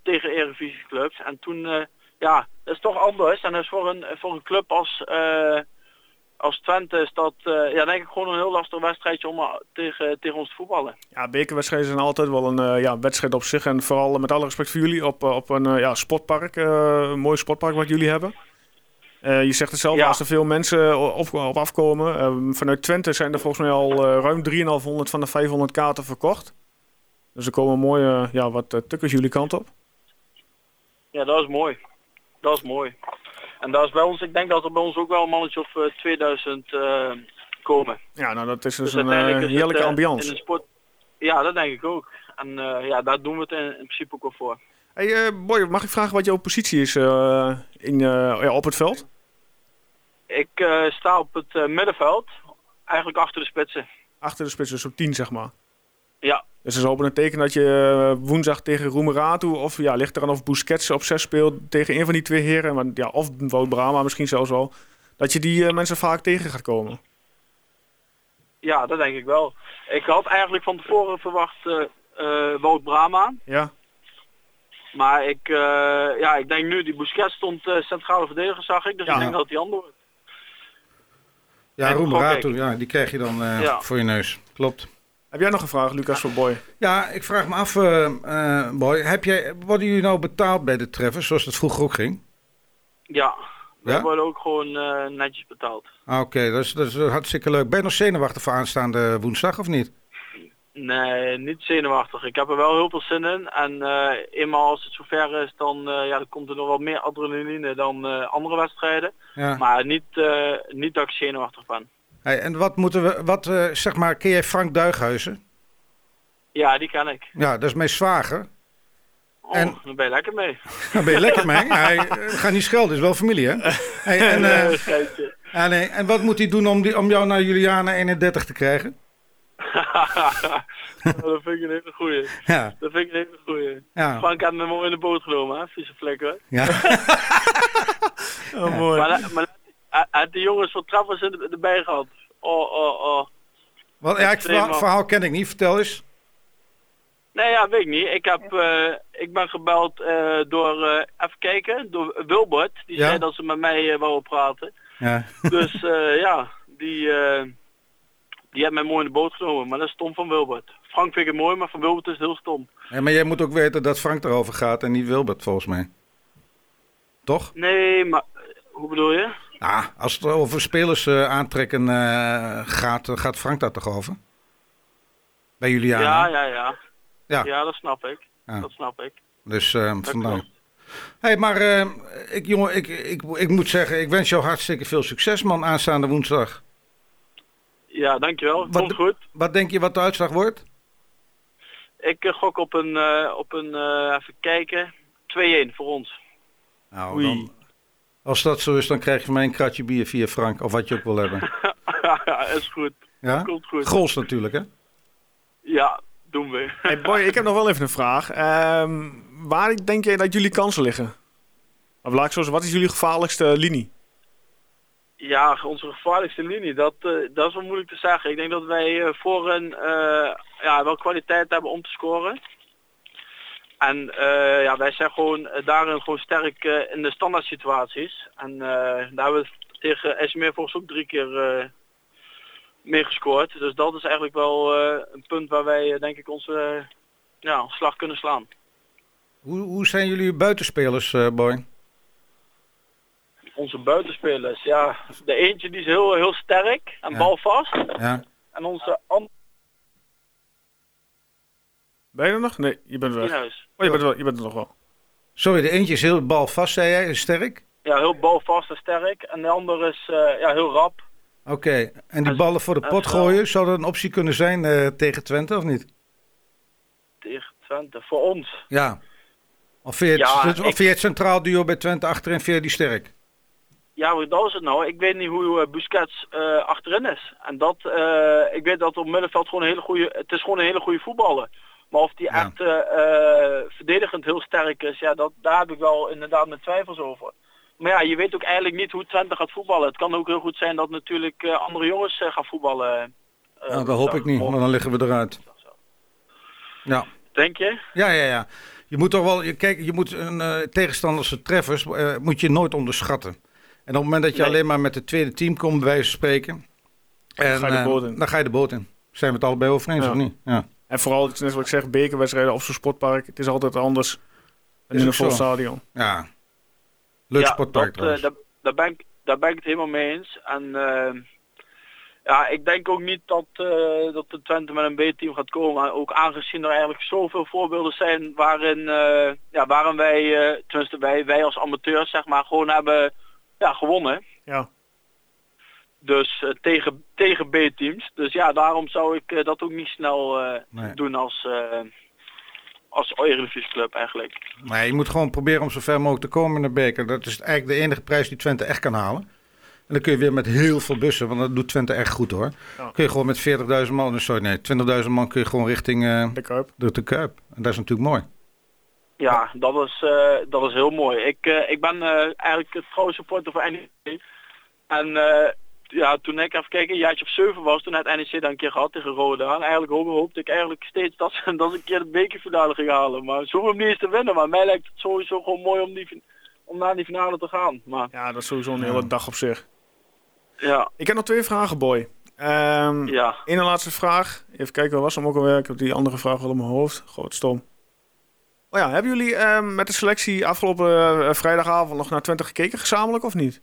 tegen Eredivisieclubs. En toen, ja, dat is toch anders. En dat is voor een, voor een club als, als Twente is dat, ja, denk ik gewoon een heel lastig wedstrijdje om tegen, tegen ons te voetballen. Ja, bekerwedstrijden zijn altijd wel een ja, wedstrijd op zich. En vooral met alle respect voor jullie op, op een ja, sportpark, een mooi sportpark wat jullie hebben. Uh, je zegt het zelf, als er veel mensen op, op afkomen. Uh, vanuit Twente zijn er volgens mij al uh, ruim 3,500 van de 500 kaarten verkocht. Dus er komen mooie, ja, wat tukkers jullie kant op. Ja, dat is mooi. Dat is mooi. En dat is bij ons, ik denk dat er bij ons ook wel een mannetje of 2000 komen. Ja, nou dat is dus, dus een heerlijke het, ambiance. Sport... Ja, dat denk ik ook. En ja, daar doen we het in, in principe ook wel voor. Hey, Boy, mag ik vragen wat jouw positie is in, ja, op het veld? Ik uh, sta op het uh, middenveld, eigenlijk achter de spitsen. Achter de spitsen, zo tien zeg maar? Ja. Dus dat is open een teken dat je uh, woensdag tegen Roemeratu of ja, ligt er aan of Busquets op zes speelt tegen een van die twee heren, maar, ja, of Wout Brama misschien zelfs wel, dat je die mensen vaak tegen gaat komen. Ja, dat denk ik wel. Ik had eigenlijk van tevoren verwacht Wout Brama. Ja. Maar ik, ja, ik denk nu, die Busquets stond centrale verdediger, zag ik. Dus ja. ik denk dat die ander ja, Roemerato, ja, die krijg je dan uh, ja. voor je neus. Klopt. Heb jij nog een vraag, Lucas, voor Boy? Ja, ik vraag me af, eh, eh, Boy. Heb jij, worden jullie nou betaald bij de treffers, zoals het vroeger ook ging? Ja, we Ja? worden ook gewoon eh, netjes betaald. Ah, Oké, dat, is, dat is hartstikke leuk. Ben je nog zenuwachtig voor aanstaande woensdag of niet? Nee, niet zenuwachtig. Ik heb er wel heel veel zin in. En eh, eenmaal als het zover is, dan, eh, ja, dan komt er nog wat meer adrenaline dan eh, andere wedstrijden. Ja. Maar niet, niet dat ik zenuwachtig ben. Hey, en wat moeten we, wat, zeg maar, ken jij Frank Duighuizen? Ja, die ken ik. Ja, dat is mijn zwager. Oh, En- daar ben je lekker mee. Daar ben je lekker mee. Hij gaat niet schelden, is wel familie, hè? Hey, en, ja, nee, en wat moet hij doen om, die, om jou naar Juliana 31 te krijgen? dat vind ik een hele goeie. Ja, Dat vind ik een hele goeie. ja. Frank had me mooi in de boot genomen, hè? Vieze vlekken. ja. Oh, mooi. Maar, maar had de jongens van Trappers er- erbij gehad. Oh, oh, oh. Wat, ja, ik, Extreem, verhaal, ken ik niet, vertel eens. Nee, ja, weet ik niet. Ik, heb, eh, ik ben gebeld eh, door, eh, even kijken, door Wilbert. Die Ja? zei dat ze met mij wouden praten. Ja. Dus eh, ja, die, eh, die heeft mij mooi in de boot genomen. Maar dat is stom van Wilbert. Frank vind ik het mooi, maar van Wilbert is het heel stom. Ja, maar jij moet ook weten dat Frank erover gaat en niet Wilbert, volgens mij. Toch? Nee, maar hoe bedoel je? Nou, als het over spelers eh, aantrekken eh, gaat, eh, gaat Frank daar toch over? Bij Juliana? Ja, ja, ja. Ja. Ja, dat snap ik. Ja. Dat snap ik. Dus Dat vandaar. hey, maar ik, jongen, ik, ik, ik moet zeggen, ik wens jou hartstikke veel succes, man, aanstaande woensdag. Ja, dankjewel. Wat- Komt goed. Wat denk je wat de uitslag wordt? Ik eh, gok op een, eh, op een eh, even kijken, 2-1 voor ons. Nou, Oei. dan, als dat zo is, dan krijg je van mij een kratje bier via Frank, of wat je ook wil hebben. ja, is goed. Ja? Komt goed. Goals natuurlijk, hè? Ja, doen we. Hey Boy, ik heb nog wel even een vraag. Ehm, waar denk jij dat jullie kansen liggen? Of laat ik zo zeggen, wat is jullie gevaarlijkste linie? Ja, onze gevaarlijkste linie, dat, eh, dat is wel moeilijk te zeggen. Ik denk dat wij eh, voor een eh, ja, wel kwaliteit hebben om te scoren. En ja, wij zijn gewoon daarin gewoon sterk in de standaard situaties. En daar hebben we tegen SME volgens ook drie keer mee gescoord. Dus dat is eigenlijk wel een punt waar wij denk ik onze slag kunnen slaan. Hoe, hoe zijn jullie buitenspelers, Boy? Onze buitenspelers, ja, de eentje die is heel, heel sterk en Ja. balvast. Ja. En onze andere Ben je er nog? Nee, je bent weg. huis. Oh, je bent, wel, je bent er nog wel. Sorry, de eentje is heel balvast, zei jij, is sterk? Ja, heel balvast en sterk. En de andere is eh, ja, heel rap. Oké, en die ballen voor de pot wel. gooien, zou dat een optie kunnen zijn eh, tegen Twente of niet? Tegen Twente. Voor ons. Ja. Of vind je het, Ja, of ik- vind je het centraal duo bij Twente achterin, vind je die sterk? Ja, maar dat is het nou. Ik weet niet hoe eh, Busquets eh, achterin is. En dat, eh, ik weet dat op middenveld gewoon een hele goede, het is gewoon een hele goede voetballer. Maar of die Ja. echt verdedigend heel sterk is, ja, dat, daar heb ik wel inderdaad mijn twijfels over. Maar ja, je weet ook eigenlijk niet hoe Twente gaat voetballen. Het kan ook heel goed zijn dat natuurlijk andere jongens gaan voetballen. nou, dat hoop ik niet, want dan liggen we eruit. Ja. Denk je? Ja, ja, ja. Je moet toch wel, je, kijk, je moet een tegenstanders treffers, moet je nooit onderschatten. En op het moment dat je Nee. alleen maar met het tweede team komt, bij wijze van spreken, en, ga je de eh, boot in. dan ga je de boot in. Zijn we het allebei over eens Ja. of niet? Ja. En vooral, het is net wat ik zeg, bekerwedstrijden of zo'n sportpark. Het is altijd anders dan in een vol stadion. ja. Leuk ja, sportpark dat, trouwens. eh, daar, daar, ben ik, daar ben ik het helemaal mee eens. En eh, ja, ik denk ook niet dat, eh, dat de Twente met een B-team gaat komen. Ook aangezien er eigenlijk zoveel voorbeelden zijn waarin, eh, ja, waarin wij, eh, tenminste wij, wij als amateurs zeg maar, gewoon hebben ja, gewonnen. Ja. Dus eh, tegen, tegen B-teams. Dus ja, daarom zou ik eh, dat ook niet snel eh, Nee. doen als, eh als Eredivisie club eigenlijk. Maar je moet gewoon proberen om zo ver mogelijk te komen in de beker. Dat is eigenlijk de enige prijs die Twente echt kan halen. En dan kun je weer met heel veel bussen, want dat doet Twente echt goed hoor. Ja. Kun je gewoon met 40.000 man, sorry nee, 20.000 man kun je gewoon richting eh, De Kuip. de, de Kuip. En dat is natuurlijk mooi. Ja, dat is, eh, dat is heel mooi. Ik, eh, ik ben eh, eigenlijk het trouwe supporter voor NEC. En eh, ja, toen ik even kijken, een jaartje of zeven was, toen had NEC dan een keer gehad tegen Roda. En eigenlijk hoop- hoopte ik eigenlijk steeds dat ze, dat ze een keer de bekerfinale ging halen. Maar zo om niet eens te winnen. Maar mij lijkt het sowieso gewoon mooi om, die, fin- om naar die finale te gaan. Maar Ja, dat is sowieso een hele dag op zich. ja, Ik heb nog twee vragen, Boy. Ehm Ja. Eén laatste vraag. Even kijken, wat was hem ook alweer? Ik heb die andere vraag wel in mijn hoofd. Goed, stom. Oh ja, hebben jullie ehm, met de selectie afgelopen eh, vrijdagavond nog naar Twente gekeken, gezamenlijk of niet?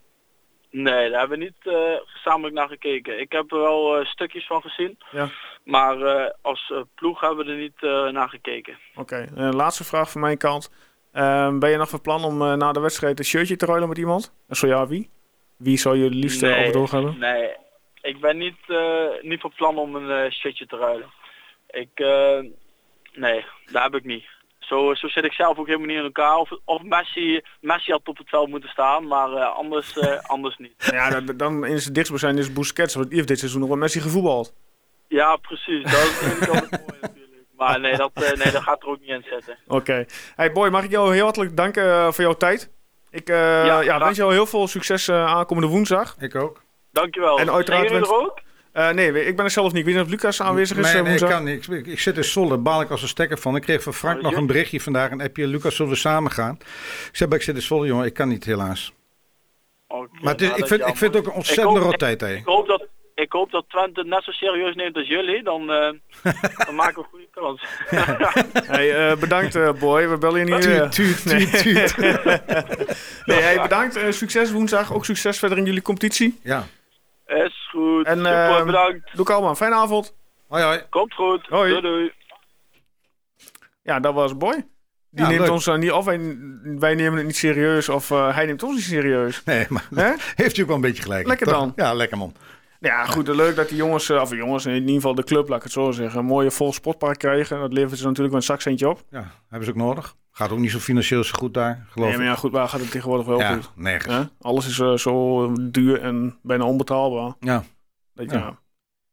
Nee, daar hebben we niet eh, gezamenlijk naar gekeken. Ik heb er wel eh, stukjes van gezien. Ja. Maar als ploeg hebben we er niet naar gekeken. Oké, laatste vraag van mijn kant. Ehm, ben je nog van plan om na de wedstrijd een shirtje te ruilen met iemand? En zo ja, wie? Wie zou je het liefst Nee, overdag hebben? Nee, ik ben niet, niet van plan om een shirtje te ruilen. Ik, nee, daar heb ik niet. Zo, zo zit ik zelf ook helemaal niet in elkaar. Of, of Messi, Messi had op het veld moeten staan, maar eh, anders, eh, anders niet. Ja, dan- dan is het dichtstbijzijn is Busquets, want die heeft dit seizoen nog wel Messi gevoetbald. Ja, precies. Dat is natuurlijk altijd mooi natuurlijk. Maar nee dat, eh, nee, dat gaat er ook niet in zitten. Oké. Hey Boy, mag ik jou heel hartelijk danken eh, voor jouw tijd. Ik eh, ja, graag. wens jou heel veel succes eh, aankomende woensdag. Ik ook. Dankjewel. En uiteraard Zijn jullie er ook? Eh, nee, ik ben er zelf niet. Ik weet niet of Lucas aanwezig is nee, eh, nee, ik woensdag. kan niet. Ik, ik zit in Zwolle, baal ik als een stekker van. Ik kreeg van Frank Oh, nog je- een berichtje vandaag. Een appje, Lucas, zullen we samen gaan? Ik zei, ik zit in Zwolle, jongen. Ik kan niet, helaas. Oké, Maar het is, nou, ik, vind, ik vind het ook een ontzettende rottijd, hè. Ik hoop dat, ik hoop dat Twente het net zo serieus neemt als jullie. Dan, eh, dan maken we een goede kans. Hey, eh, bedankt eh, Boy, we bellen je niet weer. Tuut, tuut, tuut, tuut. Nee, hey, bedankt. Eh, succes woensdag. Ook succes verder in jullie competitie. Ja. Is goed. En, Super, ehm, bedankt. Doe allemaal. Fijne avond. Hoi, hoi. Komt goed. Hoi. Doei doei. Ja, dat was Boy. Die Ja, neemt leuk. ons eh, niet, of wij, wij nemen het niet serieus, of eh, hij neemt ons niet serieus. Nee, maar Hè? heeft u ook wel een beetje gelijk. Lekker toch? dan. Ja, lekker man. Ja, goed. Leuk dat die jongens, eh, of jongens, in ieder geval de club, laat ik het zo zeggen, een mooie vol sportpark krijgen. Dat levert ze natuurlijk wel een zakcentje op. Ja, hebben ze ook nodig. Gaat ook niet zo financieel zo goed daar, geloof Nee, maar ik. ja, goed, waar gaat het tegenwoordig wel Ja, goed? nergens. Alles is eh, zo duur en bijna onbetaalbaar. Ja. Dat, ja. Ja.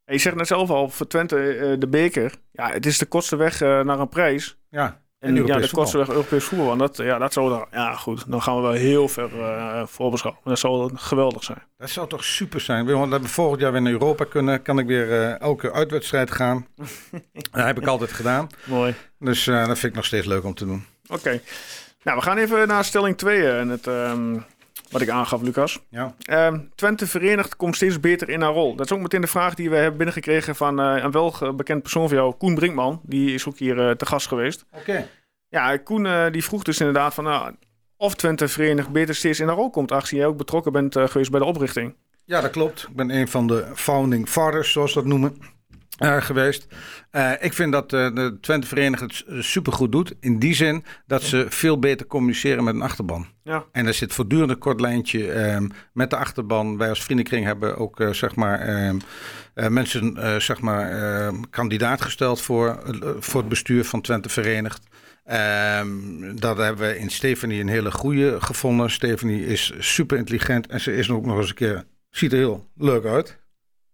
En je zegt net zelf al, voor Twente eh, de beker. Ja, het is de kortste weg eh, naar een prijs. Ja. En, ja, de kortste weg Europees voetbal. En dat, ja, dat zou dan, ja goed, dan gaan we wel heel ver eh voorbeschouwen. Dat zou geweldig zijn. Dat zou toch super zijn. Want dat we volgend jaar weer naar Europa kunnen. Kan ik weer elke uitwedstrijd gaan. dat heb ik altijd gedaan. Mooi. Dus dat vind ik nog steeds leuk om te doen. Oké. Nou, we gaan even naar stelling 2 en het, ehm, wat ik aangaf, Lucas. Ja. Ehm, Twente verenigd komt steeds beter in haar rol. Dat is ook meteen de vraag die we hebben binnengekregen van eh, een wel bekend persoon van jou, Koen Brinkman. Die is ook hier eh, te gast geweest. Oké. Ja, Koen eh, die vroeg dus inderdaad van nou, of Twente verenigd beter steeds in haar rol komt, aangezien jij ook betrokken bent geweest bij de oprichting. Ja, dat klopt. Ik ben een van de founding fathers, zoals ze dat noemen, eh, geweest. Eh, ik vind dat eh, de Twente Verenigd het supergoed doet. In die zin dat ze veel beter communiceren met een achterban. Ja. En er zit voortdurend een kort lijntje ehm, met de achterban. Wij als vriendenkring hebben ook zeg maar, ehm, eh, mensen zeg maar, ehm, kandidaat gesteld voor, voor het bestuur van Twente Verenigd. Dat hebben we in Stephanie een hele goede gevonden. Stephanie is super intelligent en ze is ook nog eens een keer, ziet er heel leuk uit.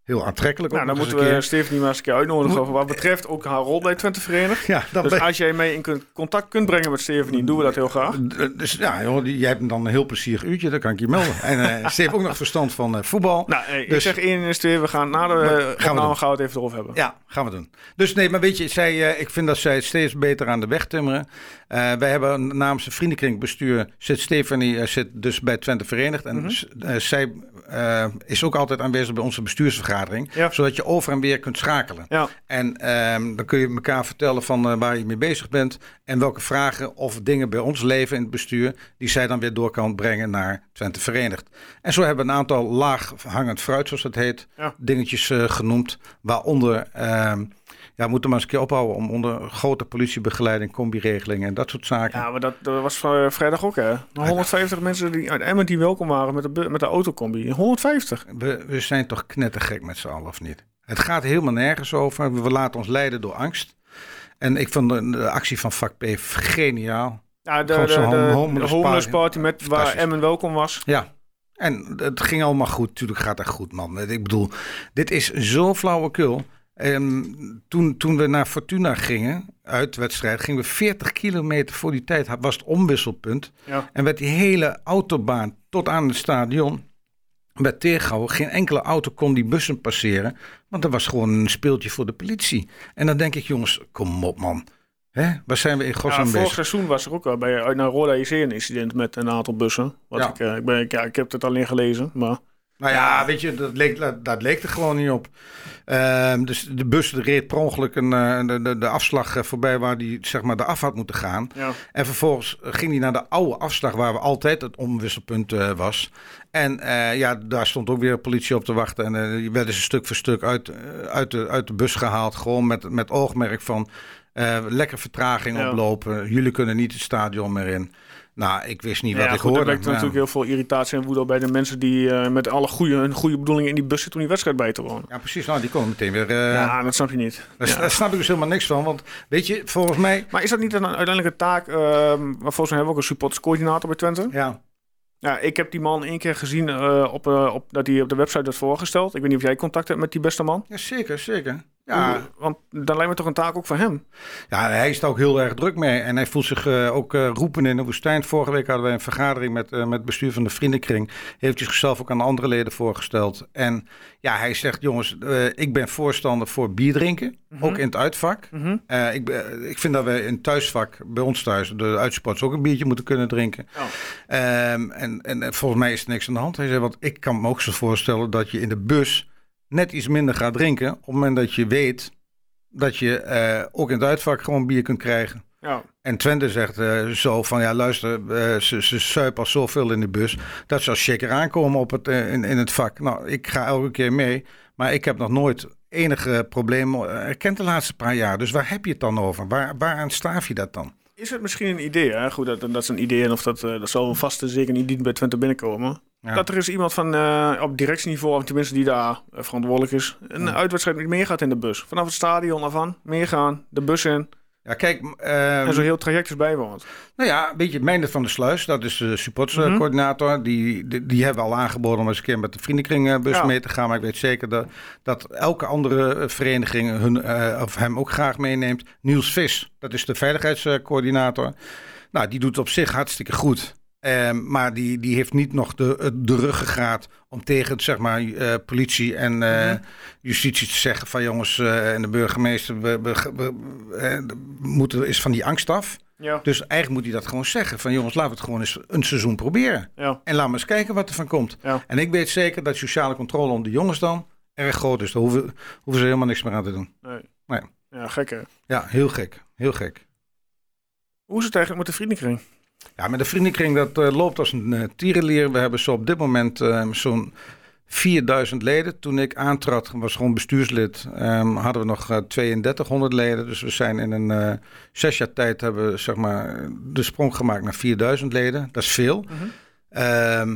Heel aantrekkelijk. Nou, dan moeten we. Stephanie maar eens een keer uitnodigen Moet- wat betreft ook haar rol bij Twente Verenigd. Ja, dan Dus ben- als jij mee in contact kunt brengen met Stephanie, doen we dat heel graag. Dus ja, joh, die- jij hebt dan een heel plezierig uurtje, dat kan ik je melden. En eh, ze heeft ook nog verstand van eh, voetbal. Nou, hey, ik Dus- zeg één is twee, we gaan na de Maar- eh, gaan we opname doen. gaan we het even erover hebben. Ja, gaan we doen. Dus nee, maar weet je, zij, eh, ik vind dat zij het steeds beter aan de weg timmeren. Eh, wij hebben namens het vriendenkringbestuur zit Stefanie eh, zit dus bij Twente Verenigd. En Mhm. eh, zij eh, is ook altijd aanwezig bij onze bestuursvergadering. Ja. Zodat je over en weer kunt schakelen. Ja. En ehm, dan kun je elkaar vertellen van eh, waar je mee bezig bent. En welke vragen of dingen bij ons leven in het bestuur. Die zij dan weer door kan brengen naar Twente Verenigd. En zo hebben we een aantal laag hangend fruit, zoals dat heet. Ja. Dingetjes eh, genoemd. Waaronder, ehm ja, moeten maar eens een keer ophouden. Om onder grote politiebegeleiding, combi-regelingen en dat soort zaken. Ja, maar dat, dat was vrijdag ook, hè? 150 mensen die uit Emmen die welkom waren met de, met de autocombi. 150. We, we zijn toch knettergek met z'n allen, of niet? Het gaat helemaal nergens over. We laten ons leiden door angst. En ik vond de, de actie van vak P geniaal. Ja, de, de, de, homeless party. met, waar. Emmen welkom was. Ja. En het ging allemaal goed. Tuurlijk gaat het goed, man. Ik bedoel, dit is zo flauwekul. En toen, toen we naar Fortuna gingen, uit de wedstrijd, gingen we 40 kilometer voor die tijd, was het omwisselpunt. Ja. En werd die hele autobaan tot aan het stadion werd tegengehouden. Geen enkele auto kon die bussen passeren, want dat was gewoon een speeltje voor de politie. En dan denk ik, jongens, kom op man. Hè? Waar zijn we in Ja, godsnaam vorig bezig? seizoen was er ook wel bij uit naar Roda IC een incident met een aantal bussen. Wat Ja. ik, eh, ik, ben, ja, ik heb het alleen gelezen, maar Nou ja, weet je, dat leek, dat, dat leek er gewoon niet op. Ehm, dus de bus reed per ongeluk een, eh, de, de, de afslag eh, voorbij waar die zeg maar de af had moeten gaan. Ja. En vervolgens ging hij naar de oude afslag waar we altijd het omwisselpunt eh, was. En ja, daar stond ook weer politie op te wachten. En die werden ze stuk voor stuk uit, uit, de, uit de bus gehaald. Gewoon met, met oogmerk van lekker vertraging Ja. oplopen. Jullie kunnen niet het stadion meer in. Nou, ik wist niet Ja, wat ik goed, er hoorde. wekte Ja. natuurlijk heel veel irritatie en woede bij de mensen die eh, met alle goede, hun goede bedoelingen in die bus zitten om die wedstrijd bij te wonen. Ja, precies. Nou, die komen meteen weer... eh, ja, dat snap je niet. Daar, snap ik dus helemaal niks van. Want weet je, volgens mij... Maar is dat niet een taak? ehm, maar volgens mij hebben we ook een supporterscoördinator bij Twente. Ja, Ja, ik heb die man één keer gezien eh, op, op, dat hij op de website werd voorgesteld. Ik weet niet of jij contact hebt met die beste man. ja zeker, zeker. Ja, Want dan lijkt me toch een taak ook voor hem. Ja, hij is ook heel erg druk mee. En hij voelt zich eh, ook eh, roepen in de woestijn. Vorige week hadden wij een vergadering met, eh, met het bestuur van de Vriendenkring. Heeft hij zichzelf ook aan de andere leden voorgesteld. En ja, hij zegt, jongens, ik ben voorstander voor bier drinken. Ook in het uitvak. Mhm. Ik, ik vind dat we in het thuisvak, bij ons thuis, de uitsports ook een biertje moeten kunnen drinken. Ehm, en, en volgens mij is er niks aan de hand. Hij zei, want ik kan me ook zo voorstellen dat je in de bus net iets minder gaat drinken. Op het moment dat je weet dat je eh, ook in het uitvak gewoon bier kunt krijgen. Ja. En Twente zegt eh, zo van, ja luister, eh, ze, ze suipen al zoveel in de bus... dat ze als shaker aankomen op het, in, in het vak. Nou, ik ga elke keer mee, maar ik heb nog nooit enige problemen erkend de laatste paar jaar. Dus waar heb je het dan over? Waar, waaraan staaf je dat dan? Is het misschien een idee? Hè? Goed, dat, dat is een idee en of dat, dat zal vast en zeker niet bij Twente binnenkomen. Ja. Dat er is iemand van eh, op directieniveau, of tenminste die daar eh, verantwoordelijk is, een uitwedstrijd niet meer gaat in de bus. Vanaf het stadion af aan, meegaan, de bus in Ja, kijk, ehm, en zo heel traject is bijwoont. Nou ja, weet je, Meindert van der Sluis, dat is de supporterscoördinator. die, die, die hebben we al aangeboden om eens een keer met de vriendenkringbus Ja. mee te gaan. Maar ik weet zeker dat, dat elke andere eh, vereniging hun, eh, of hem ook graag meeneemt. Niels Vis, dat is de veiligheidscoördinator. Nou, die doet het op zich hartstikke goed. Ehm, maar die, die heeft niet nog de, de ruggengraat om tegen zeg maar, eh, politie en eh, justitie te zeggen van jongens eh, en de burgemeester, we, we, we, we moeten is van die angst af. Ja, Dus eigenlijk moet hij dat gewoon zeggen. Van jongens, laten we het gewoon eens een seizoen proberen. ja, En laten we eens kijken wat er van komt. Ja. En ik weet zeker dat sociale controle om de jongens dan erg groot is. Daar hoeven, hoeven ze helemaal niks meer aan te doen. nee. Nee. Ja, gek hè. Ja, heel gek. Heel gek. Hoe is het eigenlijk met de vriendenkring? Ja, met de vriendenkring dat eh, loopt als een eh tierenlier. We hebben zo op dit moment eh, zo'n 4000 leden. Toen ik aantrad, was gewoon bestuurslid, ehm, hadden we nog eh, 3200 leden. Dus we zijn in een eh, zes jaar tijd hebben we, zeg maar, de sprong gemaakt naar 4000 leden. Dat is veel. Ehm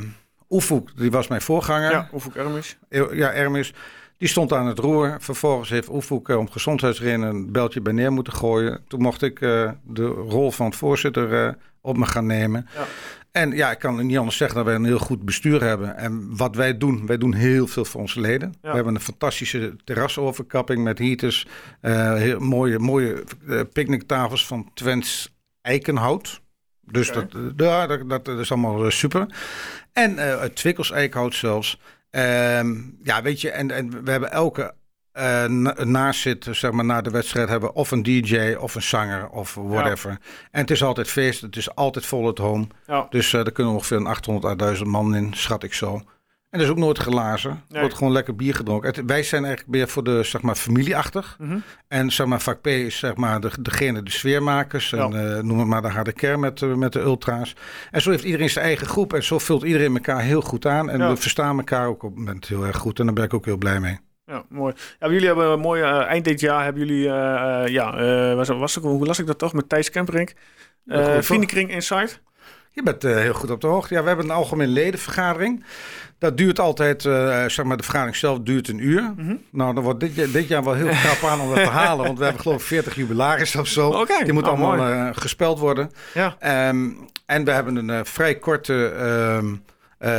Oefoek, die was mijn voorganger. Ja, Oefuk Ermis. Ja, Ermis. Die stond aan het roer. Vervolgens heeft Oefoek eh, om gezondheidsredenen een beltje bij neer moeten gooien. Toen mocht ik eh, de rol van voorzitter eh, op me gaan nemen. Ja. En ja, ik kan niet anders zeggen dat wij een heel goed bestuur hebben. En wat wij doen, wij doen heel veel voor onze leden. Ja. We hebben een fantastische terrasoverkapping met heaters. eh, heel mooie mooie eh, picknicktafels van Twents eikenhout. Dus dat, eh, ja, dat, dat, dat is allemaal super. En eh uit Twikkels eikenhout zelfs. Ehm, ja, weet je, en, en we hebben elke eh na- nazit, zeg maar, na de wedstrijd hebben of een DJ of een zanger of whatever. En het is altijd feest, het is altijd vol at home. Ja, Dus eh er kunnen ongeveer een 800 à 1000 man in, schat ik zo. En er is ook nooit glazen. Er Nee. wordt gewoon lekker bier gedronken. Het- wij zijn eigenlijk meer voor de, zeg maar, familieachtig. Mhm. En zeg maar, vak P is zeg maar de, degene, de sfeermakers. En eh, noem het maar de harde kern met, met de ultra's. En zo heeft iedereen zijn eigen groep. En zo vult iedereen elkaar heel goed aan. En Ja. we verstaan elkaar ook op het moment heel erg goed. En daar ben ik ook heel blij mee. Ja, mooi. Ja, jullie hebben een mooie, eh, eind dit jaar hebben jullie, eh, eh, ja, eh, was, was, hoe las ik dat toch, met Thijs Kemperink. Toch? Vriendenkring Insight. Je bent heel goed op de hoogte. Ja, we hebben een algemene ledenvergadering. Dat duurt altijd, zeg maar, de vergadering zelf duurt een uur. Mhm. Nou, dan wordt dit, jaar- dit jaar wel heel krap aan om dat te halen. Want we hebben geloof ik 40 jubilaris of zo. Oké, Die moet oh, allemaal gespeld worden. Ja, Ehm, en we hebben een vrij korte, ehm, eh,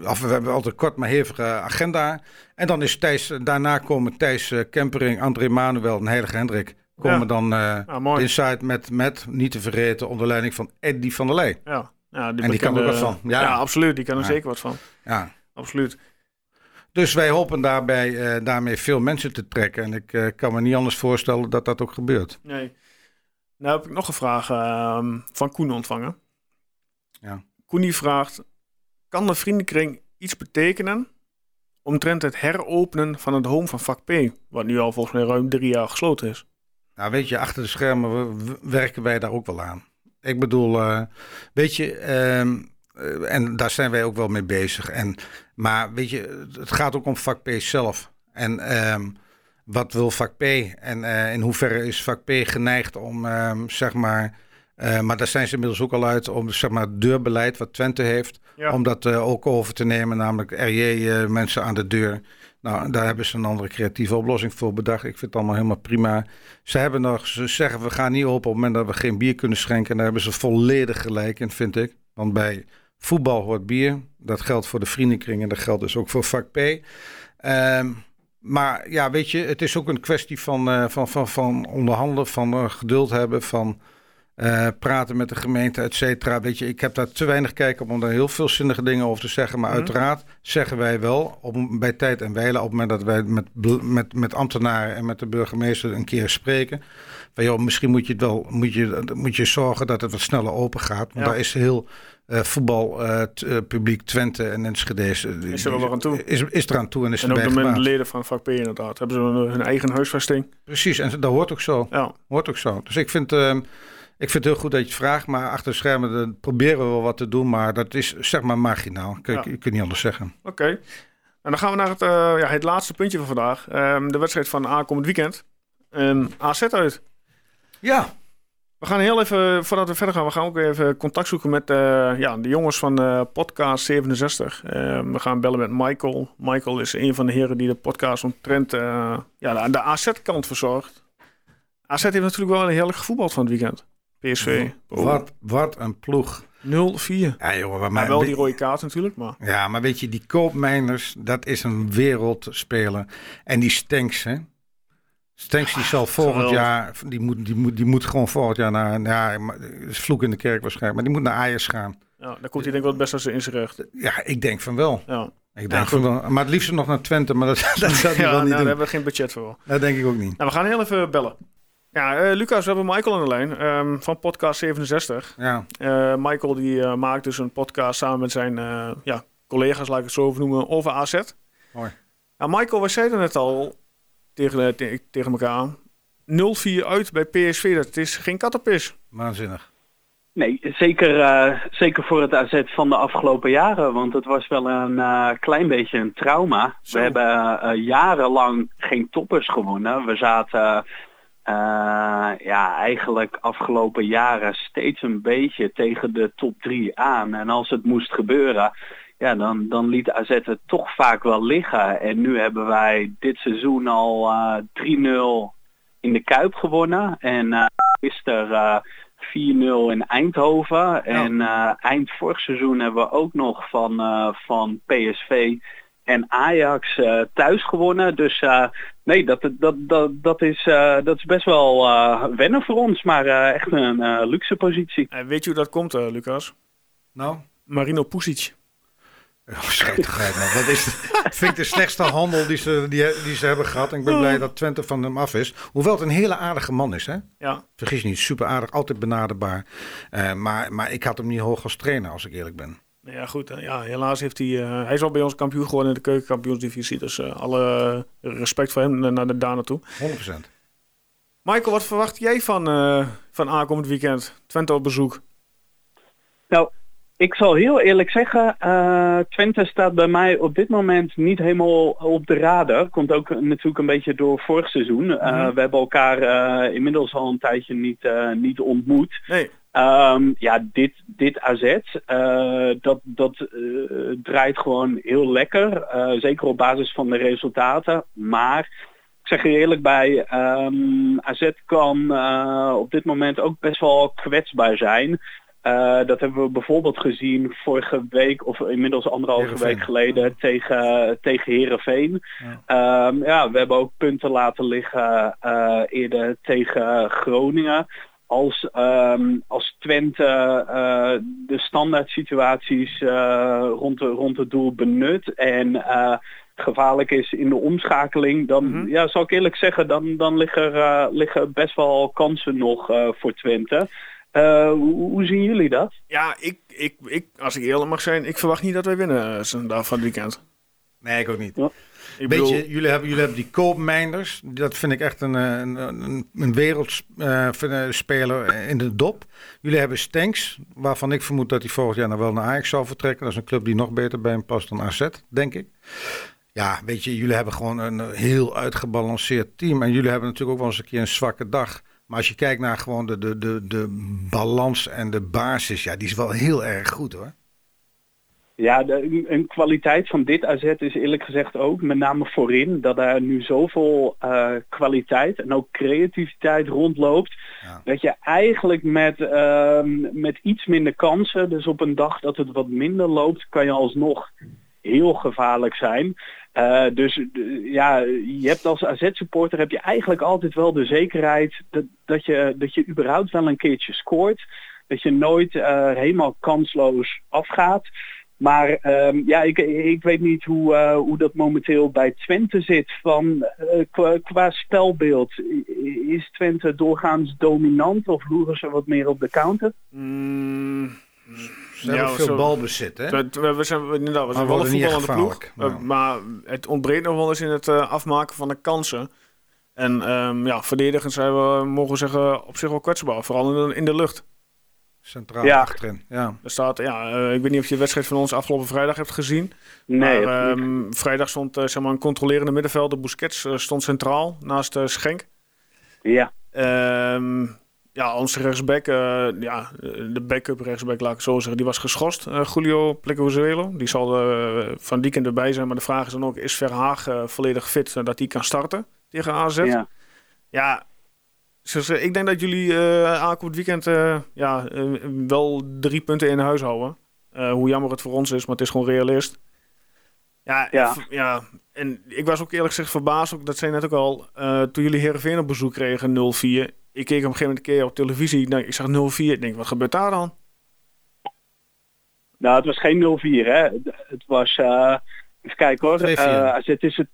we hebben altijd kort maar hevige agenda. En dan is Thijs, daarna komen Thijs eh, Kempering, André Manuel en Heilige Hendrik. Komen Ja. dan ah, inside met, met, niet te vergeten, onder leiding van Eddie van der Leij. Ja, ja die En die kan er bekende- wat van. Ja. Ja, absoluut. Die kan er Ja. zeker wat van. Ja. Absoluut. Dus wij hopen daarbij, daarmee veel mensen te trekken. En ik kan me niet anders voorstellen dat dat ook gebeurt. Nee. Nou heb ik nog een vraag ehm, van Koen ontvangen. Ja. Koen die vraagt, kan de vriendenkring iets betekenen omtrent het heropenen van het home van vak P, wat nu al volgens mij ruim drie jaar gesloten is. Nou, weet je, achter de schermen werken wij daar ook wel aan. Ik bedoel, uh, weet je, ehm, eh, en daar zijn wij ook wel mee bezig. En, maar weet je, het gaat ook om vak P zelf. En ehm, wat wil vak P? En uh, in hoeverre is vak P geneigd om, um, zeg maar, uh, maar daar zijn ze inmiddels ook al uit om, zeg maar, het deurbeleid wat Twente heeft, ja. om dat ook over te nemen, namelijk RJ mensen aan de deur. Nou, daar hebben ze een andere creatieve oplossing voor bedacht. Ik vind het allemaal helemaal prima. Ze hebben nog, ze zeggen we gaan niet open op het moment dat we geen bier kunnen schenken. En daar hebben ze volledig gelijk in, vind ik. Want bij voetbal hoort bier. Dat geldt voor de vriendenkring en dat geldt dus ook voor vak P. Um, maar ja, weet je, het is ook een kwestie van, uh, van, van, van onderhandelen, van uh, geduld hebben, van uh, praten met de gemeente, et cetera. Weet je, ik heb daar te weinig kijk op om daar heel veel zinnige dingen over te zeggen. Maar mm. uiteraard zeggen wij wel op, bij tijd en wijle, op het moment dat wij met, met, met ambtenaren en met de burgemeester een keer spreken. Van joh, misschien moet je, het wel, moet je, moet je zorgen dat het wat sneller open gaat. Want ja. daar is heel uh, voetbalpubliek uh, Twente en Enschede is, is er wel aan toe. Is, is er aan toe en is en ook de leden van vak P inderdaad. Hebben ze hun, eigen huisvesting. Precies, en dat hoort ook zo. Ja. Hoort ook zo. Dus ik vind, uh, ik vind het heel goed dat je het vraagt, maar achter de schermen proberen we wel wat te doen, maar dat is zeg maar marginaal. Ik, ja. ik, kan niet anders zeggen. Oké. Okay. En dan gaan we naar het, ja, het laatste puntje van vandaag. Um, de wedstrijd van aankomend weekend. Um, AZ uit. Ja, we gaan heel even, voordat we verder gaan, we gaan ook even contact zoeken met uh, ja, de jongens van uh, podcast 67. Uh, we gaan bellen met Michael. Michael is een van de heren die de podcast omtrent ja, aan de AZ-kant verzorgt. AZ heeft natuurlijk wel een heerlijk gevoetbald van het weekend. PSV. Oh. Wat, wat een ploeg. 0-4. Ja, jongen, maar, maar wel die rode kaart natuurlijk. Maar. Ja, maar weet je, die koopmijners, dat is een wereldspeler. En die Stenks, hè. Stenks die zal volgend jaar, die moet, die, moet, die moet gewoon volgend jaar naar, ja, is vloek in de kerk waarschijnlijk, maar die moet naar Ajax gaan. Ja, dan komt hij denk ik wel het beste als in zijn recht. Ja, ik denk van wel. Ja. Ik denk van wel. Maar het liefst nog naar Twente, maar dat, dat zou ja, wel niet nou, doen. daar hebben we geen budget voor. Dat denk ik ook niet. Nou, we gaan heel even bellen. Ja, uh, Lucas, we hebben Michael aan de lijn um, van podcast 67. Ja. Uh, Michael die uh, maakt dus een podcast samen met zijn ja, collega's, laat ik het zo over noemen, over AZ. Mooi. Nou, Michael, wij zeiden het al tegen, tegen elkaar aan. 0-4 uit bij PSV, dat is geen kattenpis. Waanzinnig. Nee, zeker, uh, zeker voor het AZ van de afgelopen jaren. Want het was wel een uh, klein beetje een trauma. Zo. We hebben uh, jarenlang geen toppers gewonnen. We zaten ja, eigenlijk afgelopen jaren steeds een beetje tegen de top 3 aan. En als het moest gebeuren, ja, dan, dan liet AZ het toch vaak wel liggen. En nu hebben wij dit seizoen al 3-0 in de Kuip gewonnen. En uh, er uh, 4-0 in Eindhoven. Ja. En eind vorig seizoen hebben we ook nog van, van PSV en Ajax thuis gewonnen. Dus nee, dat, dat, dat, dat, is, dat is best wel wennen voor ons. Maar echt een luxe positie. En weet je hoe dat komt, Lucas? Nou? Marino Pusic. Oh, man. Dat is, vind ik de slechtste handel die ze, die, die ze hebben gehad. En ik ben blij dat Twente van hem af is. Hoewel het een hele aardige man is, hè? Ja. Vergis niet, super aardig, altijd benaderbaar. Uh, maar, maar ik had hem niet hoog als trainer, als ik eerlijk ben. Ja, goed. Ja, helaas heeft hij... Uh, hij is al bij ons kampioen geworden in de keukenkampioensdivisie. Dus uh, alle respect voor hem naar de daar naartoe. 100%. Michael, wat verwacht jij van, van aankomend weekend? Twente op bezoek. Nou, ik zal heel eerlijk zeggen, uh, Twente staat bij mij op dit moment niet helemaal op de radar. Komt ook natuurlijk een beetje door vorig seizoen. Uh, mm-hmm. We hebben elkaar uh, inmiddels al een tijdje niet, niet ontmoet. Nee. Um, ja, dit, dit AZ, dat, dat draait gewoon heel lekker. zeker op basis van de resultaten. Maar ik zeg er eerlijk bij, um, AZ kan op dit moment ook best wel kwetsbaar zijn. Dat hebben we bijvoorbeeld gezien vorige week of inmiddels anderhalve Heerenveen. week geleden tegen, tegen Herenveen. Ja. Um, ja, we hebben ook punten laten liggen eerder tegen Groningen. Als, um, als Twente uh, de standaard situaties rond, de, rond het doel benut en gevaarlijk is in de omschakeling, dan mm-hmm. ja, zal ik eerlijk zeggen, dan, dan liggen liggen best wel kansen nog voor Twente. Uh, hoe, hoe, zien jullie dat? Ja, ik, ik, ik, als ik eerlijk mag zijn, ik verwacht niet dat wij winnen uh, van het weekend. Nee, ik ook niet. Ja. Ik jullie hebben, jullie hebben die koopmijnders. Dat vind ik echt een, een, een, een wereldspeler in de dop. Jullie hebben Stenks, waarvan ik vermoed dat hij volgend jaar nog wel naar Ajax zal vertrekken. Dat is een club die nog beter bij hem past dan AZ, denk ik. Ja, weet je, jullie hebben gewoon een heel uitgebalanceerd team. En jullie hebben natuurlijk ook wel eens een keer een zwakke dag. Maar als je kijkt naar gewoon de, de, de, de balans en de basis, ja, die is wel heel erg goed hoor. Ja, de, een kwaliteit van dit AZ is eerlijk gezegd ook, met name voorin, dat er nu zoveel uh, kwaliteit en ook creativiteit rondloopt. Dat je eigenlijk met, uh, met iets minder kansen, dus op een dag dat het wat minder loopt, kan je alsnog heel gevaarlijk zijn. Uh, dus ja, je hebt als AZ-supporter heb je eigenlijk altijd wel de zekerheid dat, dat, je, dat je überhaupt wel een keertje scoort. Dat je nooit uh, helemaal kansloos afgaat. Maar um, ja, ik, ik weet niet hoe, uh, hoe dat momenteel bij Twente zit. Van, uh, qua, qua, spelbeeld, is Twente doorgaans dominant of loeren ze wat meer op de counter? Mm, ze hebben veel balbezit, hè? We, we zijn, inderdaad, we zijn wel een voetballende ploeg. Nou. maar het ontbreekt nog wel eens in het uh, afmaken van de kansen. En um, ja, verdedigend zijn we, mogen we zeggen, op zich wel kwetsbaar. Vooral in de, in de lucht. Centraal ja. achterin. Ja. Er staat, ja, uh, ik weet niet of je de wedstrijd van ons afgelopen vrijdag hebt gezien. Nee. Maar, um, vrijdag stond uh, zeg maar een controlerende middenvelder. Busquets uh, stond centraal naast Schenk. Ja. Um, ja, onze rechtsback, ja, de backup rechtsback, laat ik zo zeggen, die was geschorst. Julio Plecozuelo. Die zal van die erbij zijn. Maar de vraag is dan ook, is Verhaag volledig fit dat hij kan starten tegen AZ? Ja. Ja, dus, ik denk dat jullie uh, aankomend weekend uh, ja, uh, wel drie punten in huis houden. hoe jammer het voor ons is, maar het is gewoon realist. Ja, ja. ja. en ik was ook eerlijk gezegd verbaasd, ook, dat zei net ook al, toen jullie Heerenveen op bezoek kregen, 0-4. Ik keek op een gegeven moment een keer op televisie, ik, ik zag 0-4, ik denk, wat gebeurt daar dan? Nou, het was geen 0-4 hè. Het was Even kijken hoor. Uh, AZ is het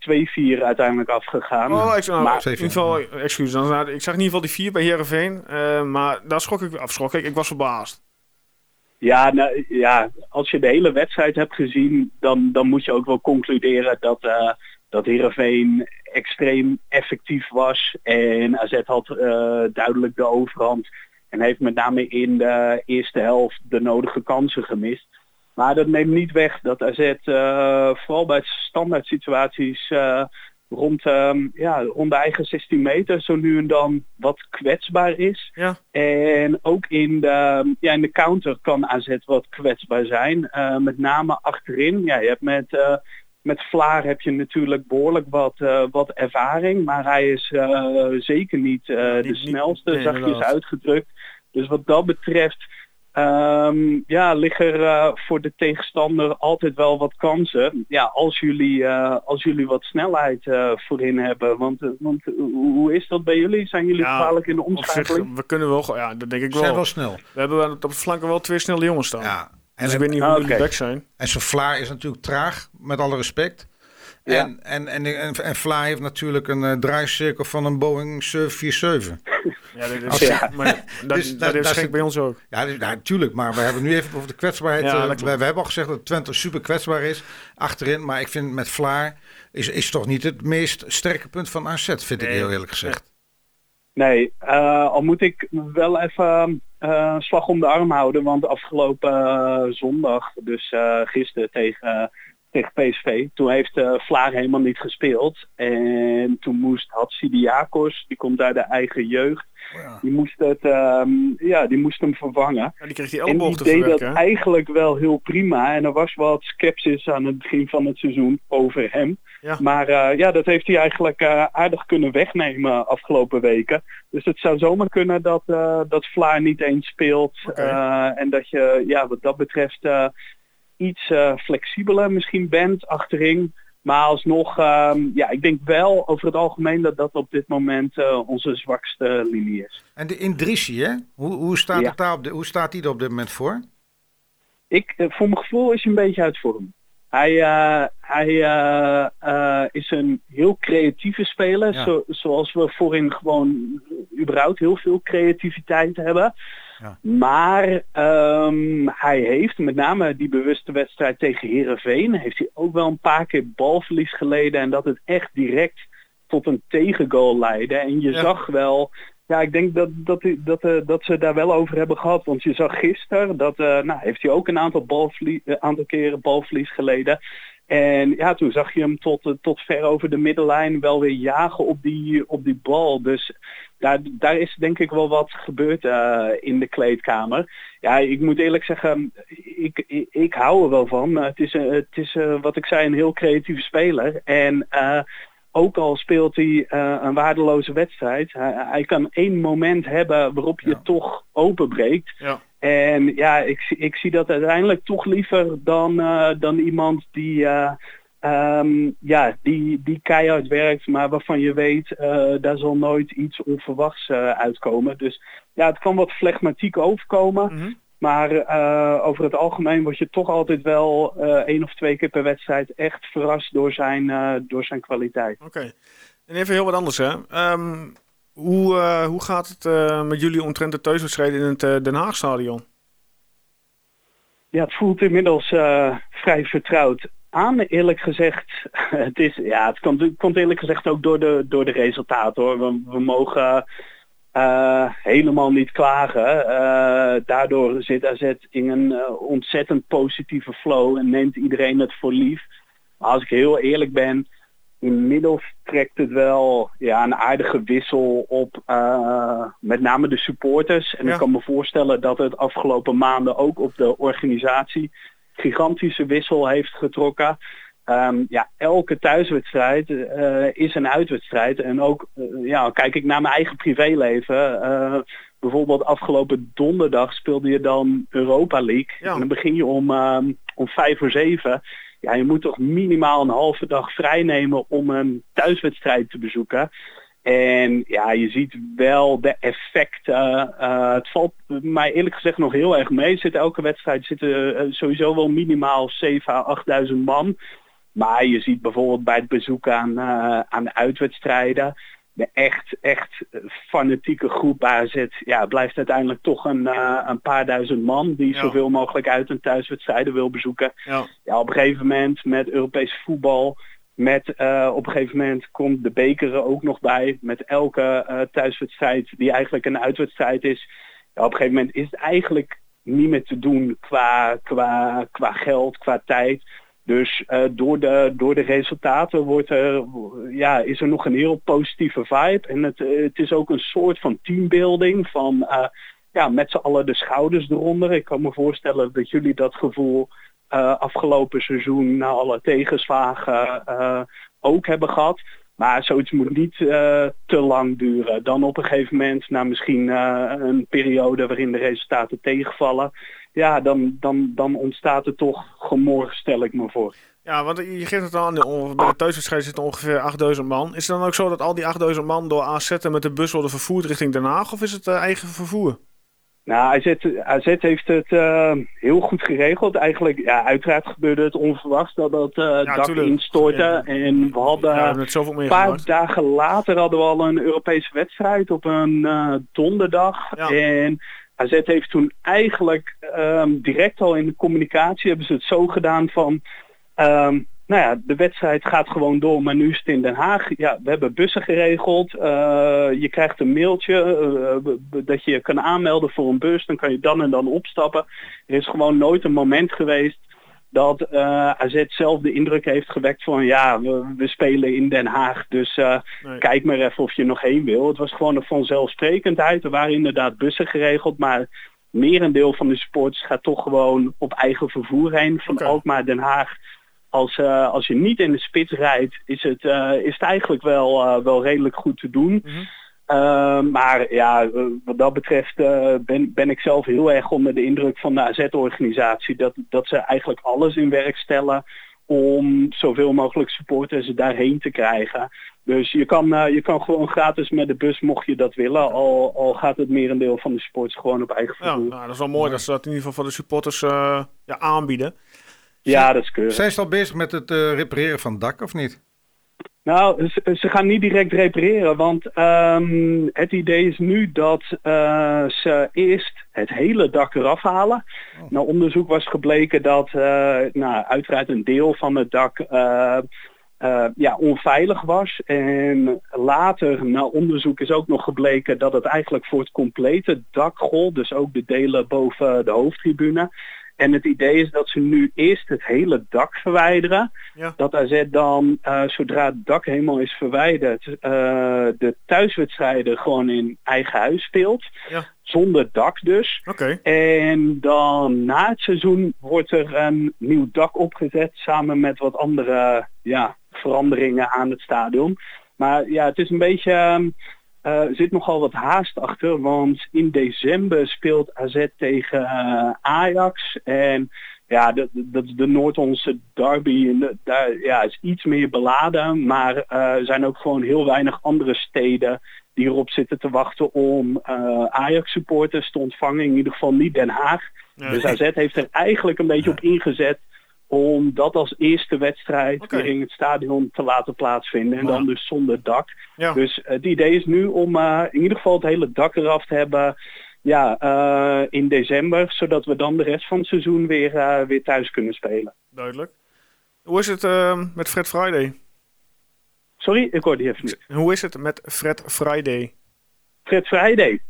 2-4 uiteindelijk afgegaan. Oh, ik, nou, maar, in ieder geval, excuus. Dan, ik zag in ieder geval die 4 bij Herenveen. Uh, maar daar schrok ik af. Schrok ik. Ik was verbaasd. Ja, nou, ja, als je de hele wedstrijd hebt gezien, dan, dan moet je ook wel concluderen dat, uh, dat Heerenveen extreem effectief was. En AZ had uh, duidelijk de overhand. En heeft met name in de eerste helft de nodige kansen gemist. Maar dat neemt niet weg dat AZ uh, vooral bij standaard situaties uh, rond, um, ja, rond de eigen 16 meter zo nu en dan wat kwetsbaar is. Ja. En ook in de, ja, in de counter kan AZ wat kwetsbaar zijn. Uh, met name achterin. Ja, je hebt met, met Vlaar heb je natuurlijk behoorlijk wat, wat ervaring. Maar hij is zeker niet, de snelste, nee, zachtjes uitgedrukt. Dus wat dat betreft Um, ja, liggen er uh, voor de tegenstander altijd wel wat kansen. Ja, als jullie, uh, als jullie wat snelheid uh, voorin hebben. Want, want hoe is dat bij jullie? Zijn jullie ja, gevaarlijk in de omschakeling? we kunnen wel, ja, dat denk ik wel. Zijn wel snel. We hebben op de flanken wel twee snelle jongens staan. Ja. En dus ik weet niet hoe ah, jullie back zijn. En zijn Vlaar is natuurlijk traag, met alle respect. Ja. En, en, en, en, en Vlaar heeft natuurlijk een uh, draaicirkel van een Boeing 747. Ja, dat is, ja. Maar dat, dus, dat, dat is bij ons ook. Ja, dus, natuurlijk. Maar we hebben nu even over de kwetsbaarheid. Ja, uh, we, we, hebben al gezegd dat Twente super kwetsbaar is achterin. Maar ik vind met Vlaar is, is toch niet het meest sterke punt van AZ, vind nee. ik heel eerlijk gezegd. Nee, uh, al moet ik wel even uh, slag om de arm houden. Want afgelopen zondag, dus gisteren tegen tegen PSV. Toen heeft uh, Vlaar helemaal niet gespeeld. En toen moest Hatsidiakos, die komt uit de eigen jeugd, oh ja. die, moest het, um, ja, die moest hem vervangen. Ja, die kreeg die en die deed dat eigenlijk wel heel prima. En er was wat sceptisch aan het begin van het seizoen over hem. Ja. Maar uh, ja, dat heeft hij eigenlijk uh, aardig kunnen wegnemen afgelopen weken. Dus het zou zomaar kunnen dat, dat Vlaar niet eens speelt. Okay. en dat je ja, wat dat betreft iets uh, flexibeler misschien bent achterin. Maar alsnog, um, ja, ik denk wel over het algemeen dat dat op dit moment uh, onze zwakste linie is. En de Indrissi, hè? Hoe, hoe, staat ja. het daar op de, hoe staat hij er op dit moment voor? Ik, uh, voor mijn gevoel is hij een beetje uit vorm. Hij, uh, hij is een heel creatieve speler, ja. zo, zoals we voorin gewoon überhaupt heel veel creativiteit hebben. Maar ehm, hij heeft met name die bewuste wedstrijd tegen Herenveen, heeft hij ook wel een paar keer balverlies geleden en dat het echt direct tot een tegengoal leidde. En je zag wel, ja, ik denk dat, dat, dat, dat, dat ze daar wel over hebben gehad. Want je zag gisteren, dat uh, nou, heeft hij ook een aantal, balverlies, aantal keren balverlies geleden. En ja, toen zag je hem tot, tot ver over de middenlijn wel weer jagen op die, op die bal. Dus daar, daar is denk ik wel wat gebeurd in de kleedkamer. Ja, ik moet eerlijk zeggen, ik, ik, hou er wel van. Het is, het is wat ik zei, een heel creatieve speler. En ook al speelt hij een waardeloze wedstrijd, hij, hij, kan één moment hebben waarop je ja. toch openbreekt. Ja. En ja, ik, ik zie dat uiteindelijk toch liever dan, uh, dan iemand die, uh, um, ja, die, die keihard werkt, maar waarvan je weet, daar zal nooit iets onverwachts uitkomen. Dus ja, het kan wat flegmatiek overkomen. Mm -hmm. Maar over het algemeen word je toch altijd wel één of twee keer per wedstrijd echt verrast door zijn, door zijn kwaliteit. Oké. Okay. En even heel wat anders hè. Um, hoe, uh, hoe gaat het uh, met jullie omtrent de thuiswedstrijden in het uh, Den Haagstadion? Ja, het voelt inmiddels vrij vertrouwd aan, eerlijk gezegd. het, is, ja, het komt, komt eerlijk gezegd ook door de, door de resultaten hoor. We, we mogen helemaal niet klagen. daardoor zit AZ in een ontzettend positieve flow en neemt iedereen het voor lief. Maar als ik heel eerlijk ben, inmiddels trekt het wel ja, een aardige wissel op met name de supporters. En ja. ik kan me voorstellen dat het afgelopen maanden ook op de organisatie gigantische wissel heeft getrokken. Um, ja, elke thuiswedstrijd uh, is een uitwedstrijd. En ook, uh, ja, kijk ik naar mijn eigen privéleven. bijvoorbeeld afgelopen donderdag speelde je dan Europa League. Ja. En dan begin je om, um, om vijf voor zeven ja, je moet toch minimaal een halve dag vrij nemen om een thuiswedstrijd te bezoeken. En ja, je ziet wel de effecten. Uh, het valt mij eerlijk gezegd nog heel erg mee. Zit elke wedstrijd zitten uh, sowieso wel minimaal 7 à 8.000 man. Maar je ziet bijvoorbeeld bij het bezoek aan, uh, aan uitwedstrijden de echt, echt fanatieke groep AZ ja, blijft uiteindelijk toch een, uh, een paar duizend man die ja. zoveel mogelijk uit een thuiswedstrijden wil bezoeken. Ja. ja. op een gegeven moment met Europees voetbal, met uh, op een gegeven moment komt de beker er ook nog bij. Met elke uh, thuiswedstrijd die eigenlijk een uitwedstrijd is. Ja, op een gegeven moment is het eigenlijk niet meer te doen qua, qua, qua geld, qua tijd. Dus uh, door, de, door de resultaten wordt ja, is er nog een heel positieve vibe. En het, het is ook een soort van teambuilding van uh, ja, met z'n allen de schouders eronder. Ik kan me voorstellen dat jullie dat gevoel afgelopen seizoen na alle tegenslagen ook hebben gehad. Maar zoiets moet niet te lang duren. Dan op een gegeven moment, na misschien een periode waarin de resultaten tegenvallen, ja, dan, dan, dan ontstaat er toch gemor, stel ik me voor. Ja, want je geeft het aan, bij de thuiswedstrijd zitten ongeveer 8000 man. Is het dan ook zo dat al die 8000 man door AZ met de bus worden vervoerd richting Den Haag of is het uh, eigen vervoer? Nou, AZ, AZ heeft het uh, heel goed geregeld. Eigenlijk, ja, uiteraard gebeurde het onverwachts dat dat uh, ja, dak tuurlijk. instortte. Ja. En we hadden ja, we een paar gemaakt. dagen later hadden we al een Europese wedstrijd op een donderdag. En AZ heeft toen eigenlijk um, direct al in de communicatie hebben ze het zo gedaan van... Um, nou ja, de wedstrijd gaat gewoon door, maar nu is het in Den Haag. Ja, we hebben bussen geregeld. Uh, je krijgt een mailtje uh, dat je kan aanmelden voor een bus. Dan kan je dan en dan opstappen. Er is gewoon nooit een moment geweest dat uh, AZ zelf de indruk heeft gewekt van ja, we, we spelen in Den Haag. Dus nee. kijk maar even of je nog heen wil. Het was gewoon een vanzelfsprekendheid. Er waren inderdaad bussen geregeld, maar merendeel van de supporters gaat toch gewoon op eigen vervoer heen. Van okay. Alkmaar Den Haag als, uh, als je niet in de spits rijdt, is het, is het eigenlijk wel, wel redelijk goed te doen. Mm -hmm. Maar ja, wat dat betreft ben, ben ik zelf heel erg onder de indruk van de AZ-organisatie. Dat, dat ze eigenlijk alles in werk stellen om zoveel mogelijk supporters daarheen te krijgen. Dus je kan, je kan gewoon gratis met de bus mocht je dat willen. Al, al gaat het merendeel van de supporters gewoon op eigen vervoer. Ja, nou, dat is wel mooi dat ze dat in ieder geval voor de supporters ja, aanbieden. Ja, dat is keurig. Zijn ze al bezig met het uh, repareren van het dak of niet? Nou, ze, gaan niet direct repareren, want ehm, het idee is nu dat uh, ze eerst het hele dak eraf halen. Oh. Nou, onderzoek was gebleken dat uh, nou, uiteraard een deel van het dak uh, ja, onveilig was. En later, na onderzoek, is ook nog gebleken dat het eigenlijk voor het complete dak gold. Dus ook de delen boven de hoofdtribune. En het idee is dat ze nu eerst het hele dak verwijderen. Dat AZ dan, uh, zodra het dak helemaal is verwijderd, uh, de thuiswedstrijden gewoon in eigen huis speelt. Ja. Zonder dak dus. Okay. En dan na het seizoen wordt er een nieuw dak opgezet samen met wat andere ja, veranderingen aan het stadion. Maar ja, het is een beetje... Ehm, uh, zit nogal wat haast achter, want in december speelt AZ tegen uh, Ajax. En ja, dat, dat is de Noord-Hollandse derby. En daar ja, is iets meer beladen, maar uh, er zijn ook gewoon heel weinig andere steden die erop zitten te wachten om Ajax-supporters te ontvangen. In ieder geval niet Den Haag. Dus AZ heeft er eigenlijk een beetje op ingezet om dat als eerste wedstrijd okay. weer in het stadion te laten plaatsvinden. En dan dus zonder dak. Dus het idee is nu om uh, in ieder geval het hele dak eraf te hebben ja, uh, in december. Zodat we dan de rest van het seizoen weer, uh, weer thuis kunnen spelen. Duidelijk. Hoe is het ehm, met Fred Friday? Sorry, ik hoorde die even niet. Hoe is het met Fred Friday? Fred Friday?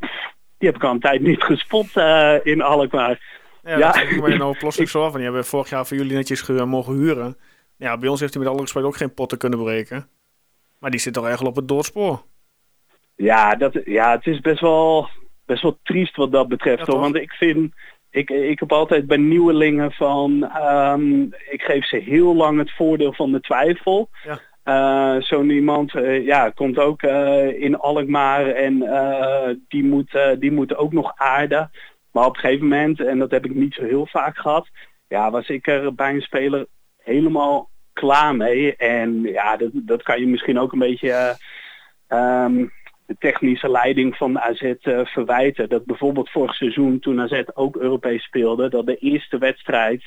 Die heb ik al een tijd niet gespot in Alkmaar. Ja, ja. dat ben je nou plotseling zo van. Die hebben vorig jaar voor jullie netjes mogen huren. Ja, bij ons heeft hij met alle respect ook geen potten kunnen breken. Maar die zit toch eigenlijk op het doorspoor. Ja, dat, ja het is best wel, best wel triest wat dat betreft. hoor. Want ik vind, ik, ik heb altijd bij nieuwelingen van, um, ik geef ze heel lang het voordeel van de twijfel. Ja. Uh, Zo'n iemand uh, ja, komt ook uh, in Alkmaar en die, moet, die moet ook nog aarden. Maar op een gegeven moment, en dat heb ik niet zo heel vaak gehad, ja, was ik er bij een speler helemaal klaar mee. En ja, dat, dat kan je misschien ook een beetje uh, um, de technische leiding van AZ uh, verwijten. Dat bijvoorbeeld vorig seizoen, toen AZ ook Europees speelde, dat de eerste wedstrijd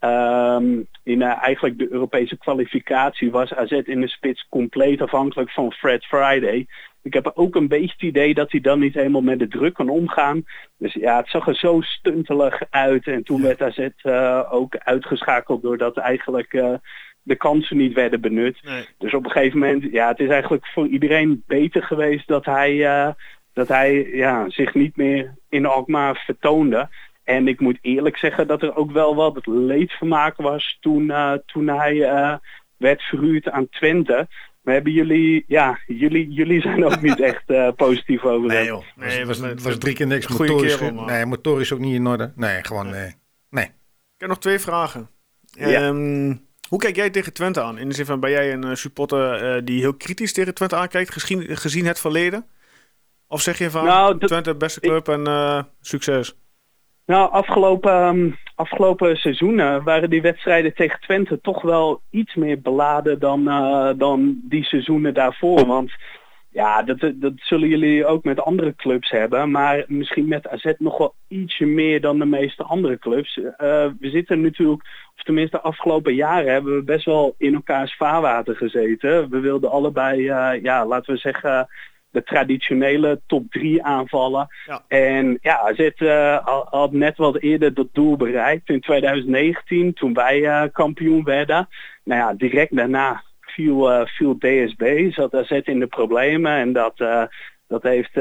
um, in uh, eigenlijk de Europese kwalificatie was AZ in de spits compleet afhankelijk van Fred Friday. Ik heb ook een beetje het idee dat hij dan niet helemaal met de druk kan omgaan. Dus ja, het zag er zo stuntelig uit. En toen werd AZ uh, ook uitgeschakeld doordat eigenlijk uh, de kansen niet werden benut. Nee. Dus op een gegeven moment, ja, het is eigenlijk voor iedereen beter geweest dat hij, uh, dat hij ja, zich niet meer in Alkmaar vertoonde. En ik moet eerlijk zeggen dat er ook wel wat leedvermaak was toen, toen hij werd verhuurd aan Twente. Maar hebben jullie, ja, jullie, jullie zijn ook niet echt uh, positief over Nee joh, nee, het was, was, was drie keer niks. Motorisch, kerel, nee, motorisch ook niet in orde. Nee, gewoon nee. nee. Ik heb nog twee vragen. Ja. Um, hoe kijk jij tegen Twente aan? In de zin van, ben jij een uh, supporter uh, die heel kritisch tegen Twente aankijkt, gezien, gezien het verleden? Of zeg je van, nou, Twente beste club ik, en succes? Nou, afgelopen, um, afgelopen seizoenen waren die wedstrijden tegen Twente toch wel iets meer beladen dan, uh, dan die seizoenen daarvoor. Want ja, dat, dat zullen jullie ook met andere clubs hebben. Maar misschien met AZ nog wel ietsje meer dan de meeste andere clubs. Uh, we zitten natuurlijk, of tenminste de afgelopen jaren hebben we best wel in elkaars vaarwater gezeten. We wilden allebei, uh, ja, laten we zeggen de traditionele top 3 aanvallen. Ja. En ja, AZ uh, had net wat eerder dat doel bereikt in 2019 toen wij uh, kampioen werden. Nou ja, direct daarna viel, uh, viel DSB, zat AZ in de problemen en dat, dat heeft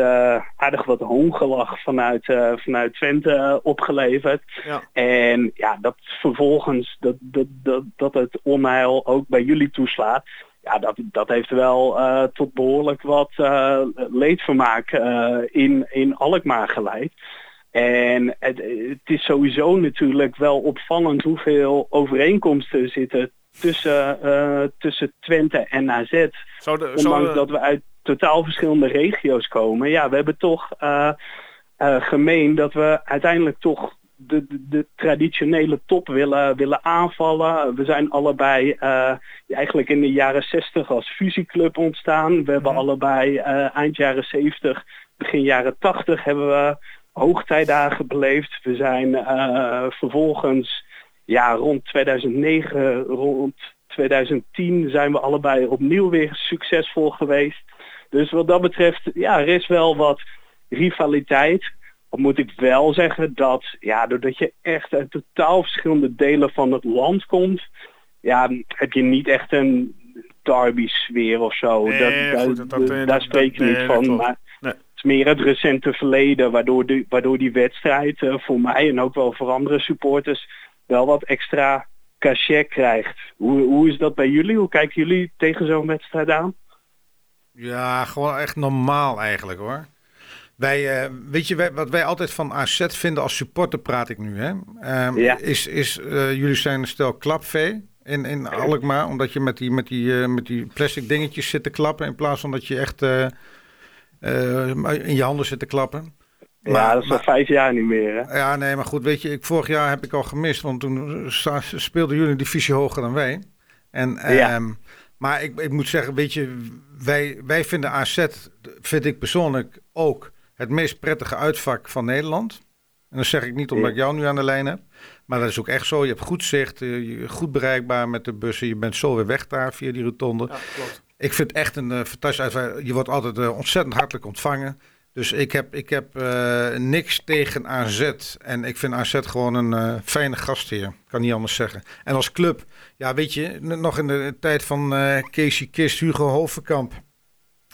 aardig wat hongelach vanuit, vanuit Twente opgeleverd. Ja. En ja, dat vervolgens dat, dat, dat, dat het onheil ook bij jullie toeslaat ja, dat, dat heeft wel uh, tot behoorlijk wat uh, leedvermaak uh, in, in Alkmaar geleid. En het, het, is sowieso natuurlijk wel opvallend hoeveel overeenkomsten zitten tussen, tussen Twente en AZ. Zo de, Ondanks dat we uit totaal verschillende regio's komen. Ja, we hebben toch gemeen dat we uiteindelijk toch de, de, traditionele top willen, willen aanvallen. We zijn allebei uh, eigenlijk in de jaren 60 als fusieclub ontstaan. We hebben mhm. allebei uh, eind jaren 70, begin jaren 80 hebben we hoogtijdagen beleefd. We zijn uh, vervolgens ja, rond 2009, rond 2010 zijn we allebei opnieuw weer succesvol geweest. Dus wat dat betreft, ja, er is wel wat rivaliteit. Dan moet ik wel zeggen dat, ja, doordat je echt uit totaal verschillende delen van het land komt, ja, heb je niet echt een derby sfeer of zo. Nee, dat, goed, dat- dat- daar dat- spreek je niet van. Maar Nee. het is meer het recente verleden, waardoor, die, waardoor die wedstrijd eh, voor mij en ook wel voor andere supporters wel wat extra cachet krijgt. Hoe, hoe is dat bij jullie? Hoe kijken jullie tegen zo'n wedstrijd aan? Ja, gewoon echt normaal eigenlijk hoor. Wij, eh, weet je, wij, wat wij altijd van AZ vinden als supporter praat ik nu, hè? Ehm, Ja. Is, is eh, jullie zijn een stel klapvee in, in Alkmaar, omdat je met die, met, die, eh, met die plastic dingetjes zit te klappen in plaats van dat je echt in je handen zit te klappen. ja, Maar- dat is al maar- vijf jaar niet meer. Hè? Ja, nee, maar goed, weet je, ik, vorig jaar heb ik al gemist, want toen speelden jullie een divisie hoger dan wij. En, Ja. ehm, maar ik, ik moet zeggen, weet je, wij, wij vinden AZ, vind ik persoonlijk ook het meest prettige uitvak van Nederland. En dat zeg ik niet omdat ik jou nu aan de lijn heb. Maar dat is ook echt zo. Je hebt goed zicht, eh, je- goed bereikbaar met de bussen. Je bent zo weer weg daar via die rotonde. Ja, klopt. Ik vind het echt een eh, fantastisch uitvaart. Je wordt altijd eh, ontzettend hartelijk ontvangen. Dus ik heb, ik heb niks tegen AZ. En ik vind AZ gewoon een fijne gastheer. Kan niet anders zeggen. En als club, ja weet je, nog in de tijd van Casey Kist, Hugo Hovenkamp.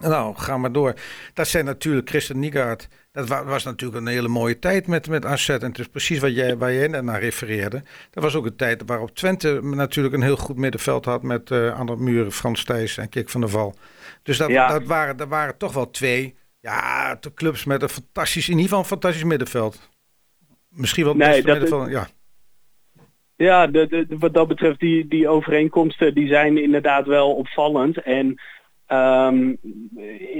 Nou, ga maar door. Dat zijn natuurlijk Christen Niegaard. Dat wa- was natuurlijk een hele mooie tijd met, met AZ. En het is precies wat jij, waar jij net naar refereerde. Dat was ook een tijd waarop Twente natuurlijk een heel goed middenveld had... met eh aan de muren Frans Thijs en Kik van der Val. Dus dat, Ja. dat, waren, dat waren toch wel twee ja, de clubs met een fantastisch, in ieder geval een fantastisch middenveld. Misschien wel het Nee, dat- middenveld. Ja. Ja, de, de, wat dat betreft, die, die overeenkomsten die zijn inderdaad wel opvallend. En ehm,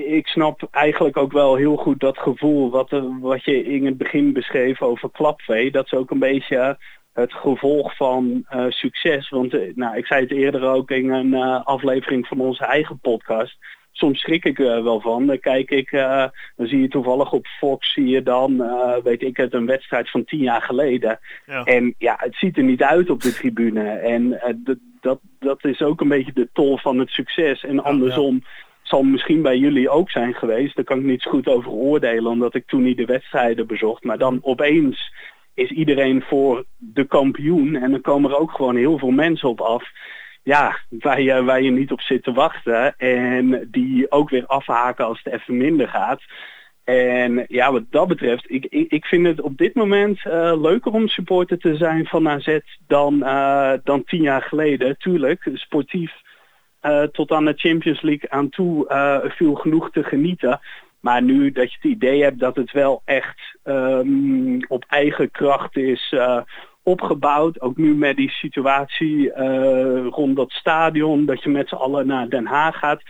ik snap eigenlijk ook wel heel goed dat gevoel wat, eh, wat je in het begin beschreef over klapvee. Dat is ook een beetje het gevolg van eh, succes. Want eh, nou, ik zei het eerder ook in een aflevering van onze eigen podcast. Soms schrik ik er wel van. Dan kijk ik, eh, dan zie je toevallig op Fox, zie je dan, eh, weet ik het, een wedstrijd van tien jaar geleden. Ja. En ja, het ziet er niet uit op de tribune. En eh, d- dat, dat is ook een beetje de tol van het succes. En andersom zal misschien bij jullie ook zijn geweest. Daar kan ik niet zo goed over oordelen, omdat ik toen niet de wedstrijden bezocht. Maar dan opeens is iedereen voor de kampioen. En dan komen er ook gewoon heel veel mensen op af. Ja, waar je, waar je niet op zit te wachten. En die ook weer afhaken als het even minder gaat. En ja, wat dat betreft, ik, ik, ik vind het op dit moment eh, leuker om supporter te zijn van AZ dan, eh, dan tien jaar geleden. Tuurlijk, sportief eh, tot aan de Champions League aan toe viel genoeg te genieten. Maar nu dat je het idee hebt dat het wel echt ehm, op eigen kracht is opgebouwd. Ook nu met die situatie eh, rond dat stadion, dat je met z'n allen naar Den Haag gaat.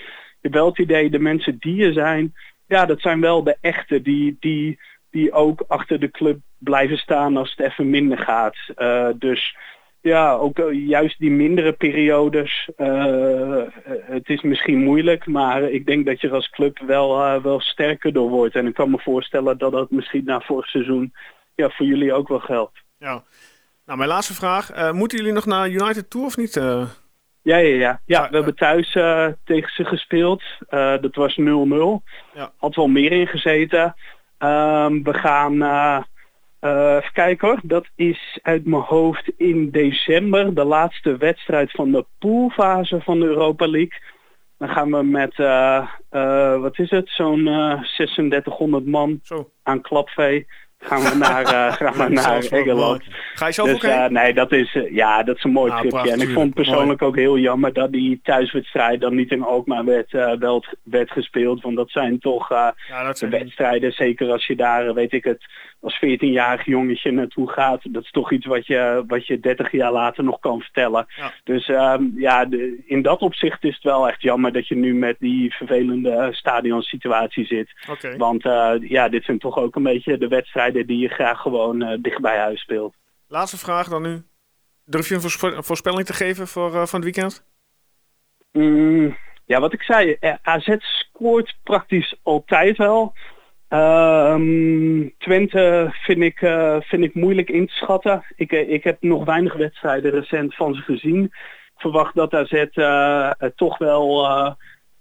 Je wel het idee, de mensen die er zijn, ja, dat zijn wel de echte die, die, die ook achter de club blijven staan als het even minder gaat. Eh, dus ja, ook eh, juist die mindere periodes. het is misschien moeilijk, maar ik denk dat je als club wel, wel sterker door wordt. En ik kan me voorstellen dat dat misschien na vorig seizoen ja, voor jullie ook wel geldt. Ja. Nou, mijn laatste vraag. Eh, moeten jullie nog naar United toe of niet? Eh, Ja, ja, ja. ja Ah, we hebben thuis eh, tegen ze gespeeld. Dat was 0-0. Ja. Had wel meer ingezeten. Ehm, we gaan, even kijken hoor, dat is uit mijn hoofd in december. De laatste wedstrijd van de poolfase van de Europa League. Dan gaan we met, wat is het, zo'n eh 3600 man zo. aan klapvee. Gaan we naar, eh, gaan we naar Engeland. Ga je zelf Dus nee, dat is, eh, ja, dat is een mooi Ah, tripje. prachtig, en ik vond persoonlijk ook heel jammer dat die thuiswedstrijd dan niet in Alkmaar werd, eh, wel werd gespeeld. Want dat zijn toch ja, dat de zijn wedstrijden, zeker als je daar, weet ik het, als 14-jarig jongetje naartoe gaat. Dat is toch iets wat je, wat je 30 jaar later nog kan vertellen. Ja. Dus ehm, ja, de, in dat opzicht is het wel echt jammer dat je nu met die vervelende stadionsituatie zit. Want ja, dit zijn toch ook een beetje de wedstrijden die je graag gewoon eh, dicht bij huis speelt. Laatste vraag dan nu. Durf je een voorspe- voorspelling te geven voor eh, van het weekend? Mm, ja, wat ik zei, eh, AZ scoort praktisch altijd wel. Ehm, Twente vind ik, vind ik moeilijk in te schatten. Ik, ik heb nog weinig wedstrijden recent van ze gezien. verwacht dat AZ toch wel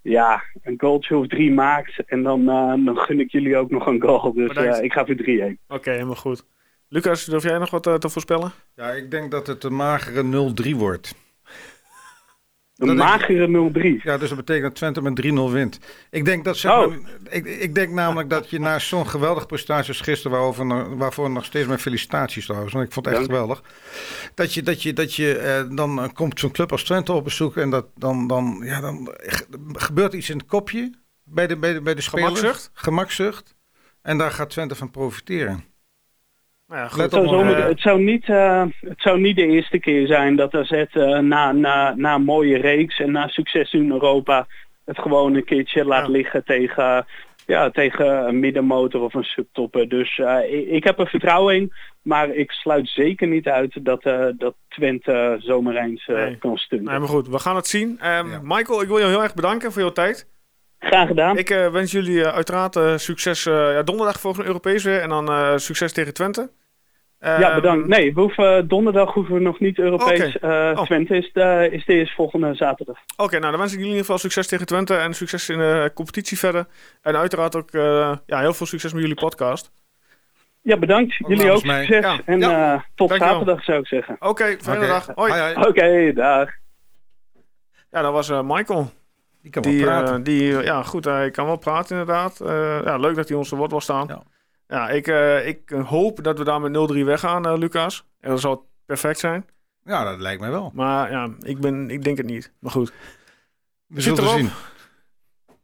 ja, een goaltje of drie maakt. En dan, dan gun ik jullie ook nog een goal. Dus ik ga voor 3-1. Oké, okay, helemaal goed. Lucas, durf jij nog wat te voorspellen? Ja, ik denk dat het een magere 0-3 wordt. Een magere 0-3. Ja, dus dat betekent dat Twente met 3-0 wint. Ik denk, dat, zeg oh. maar, ik, ik denk namelijk dat je na zo'n geweldige prestaties gisteren, waarover, waarvoor nog steeds mijn felicitaties trouwens, want ik vond het echt geweldig, dat je, dat je, dat je eh, dan eh, komt zo'n club als Twente op bezoek en dat, dan, dan, ja, dan gebeurt iets in het kopje bij de, bij de, bij de spelers. Gemakzucht? Gemakzucht. En daar gaat Twente van profiteren. Ja, het, zou zo, het, zou niet, uh, het zou niet de eerste keer zijn dat AZ uh, na, na, na een mooie reeks en na succes in Europa het gewoon een keertje laat liggen tegen, ja, tegen een middenmotor of een subtopper. Dus uh, ik, ik, heb er vertrouwen in, maar ik sluit zeker niet uit dat, dat Twente zomaar eens nee. kan sturen. Nee, maar goed, we gaan het zien. Um, ja. Michael, ik wil je heel erg bedanken voor jouw tijd. Graag gedaan. Ik uh, wens jullie uiteraard uh, succes uh, ja, donderdag volgende Europees weer. En dan succes tegen Twente. Ja, bedankt. Nee, we hoeven, donderdag hoeven we nog niet Europees. Okay. Oh. Twente is de, is de eerste volgende zaterdag. Oké, okay, nou dan wens ik jullie in ieder geval succes tegen Twente. En succes in de competitie verder. En uiteraard ook ja, heel veel succes met jullie podcast. Ja, bedankt. Ook jullie ook succes. Ja. En ja. tot Dankjewel. zaterdag zou ik zeggen. Oké, okay, fijne dag. Hoi. Oké, dag. Ja, dat was Michael. Die kan wel praten. Uh, die, ja, goed, hij kan wel praten inderdaad. Uh, ja, leuk dat hij ons te woord wil staan. Ja, ja ik, uh, ik hoop dat we daar met 0-3 weggaan, Lucas. En dat zou perfect zijn. Ja, dat lijkt mij wel. Maar ja, ik, ben, ik denk het niet. Maar goed. We zullen zien.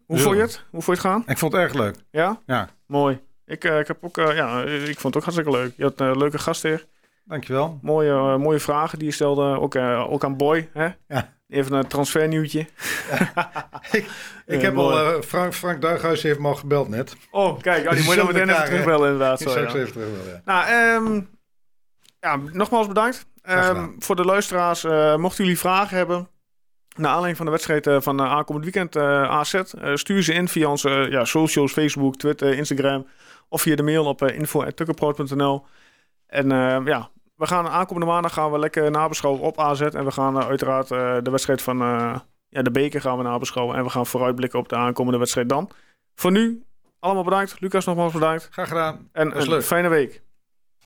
Hoe vond je het? Hoe vond je het gaan? Ik vond het erg leuk. Ja? Ja. Mooi. Ik, ik, heb ook, ja, ik vond het ook hartstikke leuk. Je had een leuke gast hier. Dankjewel. Mooie, mooie vragen die je stelde. Ook, ook aan Boy. Hè? Ja. Even een transfernieuwtje. ik, ik heb al, uh, Frank, Frank Duighuis heeft me al gebeld net. Oh, kijk, oh, die moet je meteen even terugbellen inderdaad. Zo, ja. even terugbellen, ja. Nou, um, ja, nogmaals bedankt. Um, voor de luisteraars, uh, mochten jullie vragen hebben... Naar aanleiding van de wedstrijd uh, van uh, aankomend weekend AZ... stuur ze in via onze ja, socials, Facebook, Twitter, Instagram... of via de mail op info.tukkerproot.nl. En ja, we gaan aankomende maandag gaan we lekker nabeschouwen op AZ. En we gaan uh, uiteraard uh, de wedstrijd van uh, ja, de beker gaan we nabeschouwen. En we gaan vooruitblikken op de aankomende wedstrijd dan. Voor nu, allemaal bedankt. Lucas nogmaals bedankt. Graag gedaan. En een leuk. fijne week.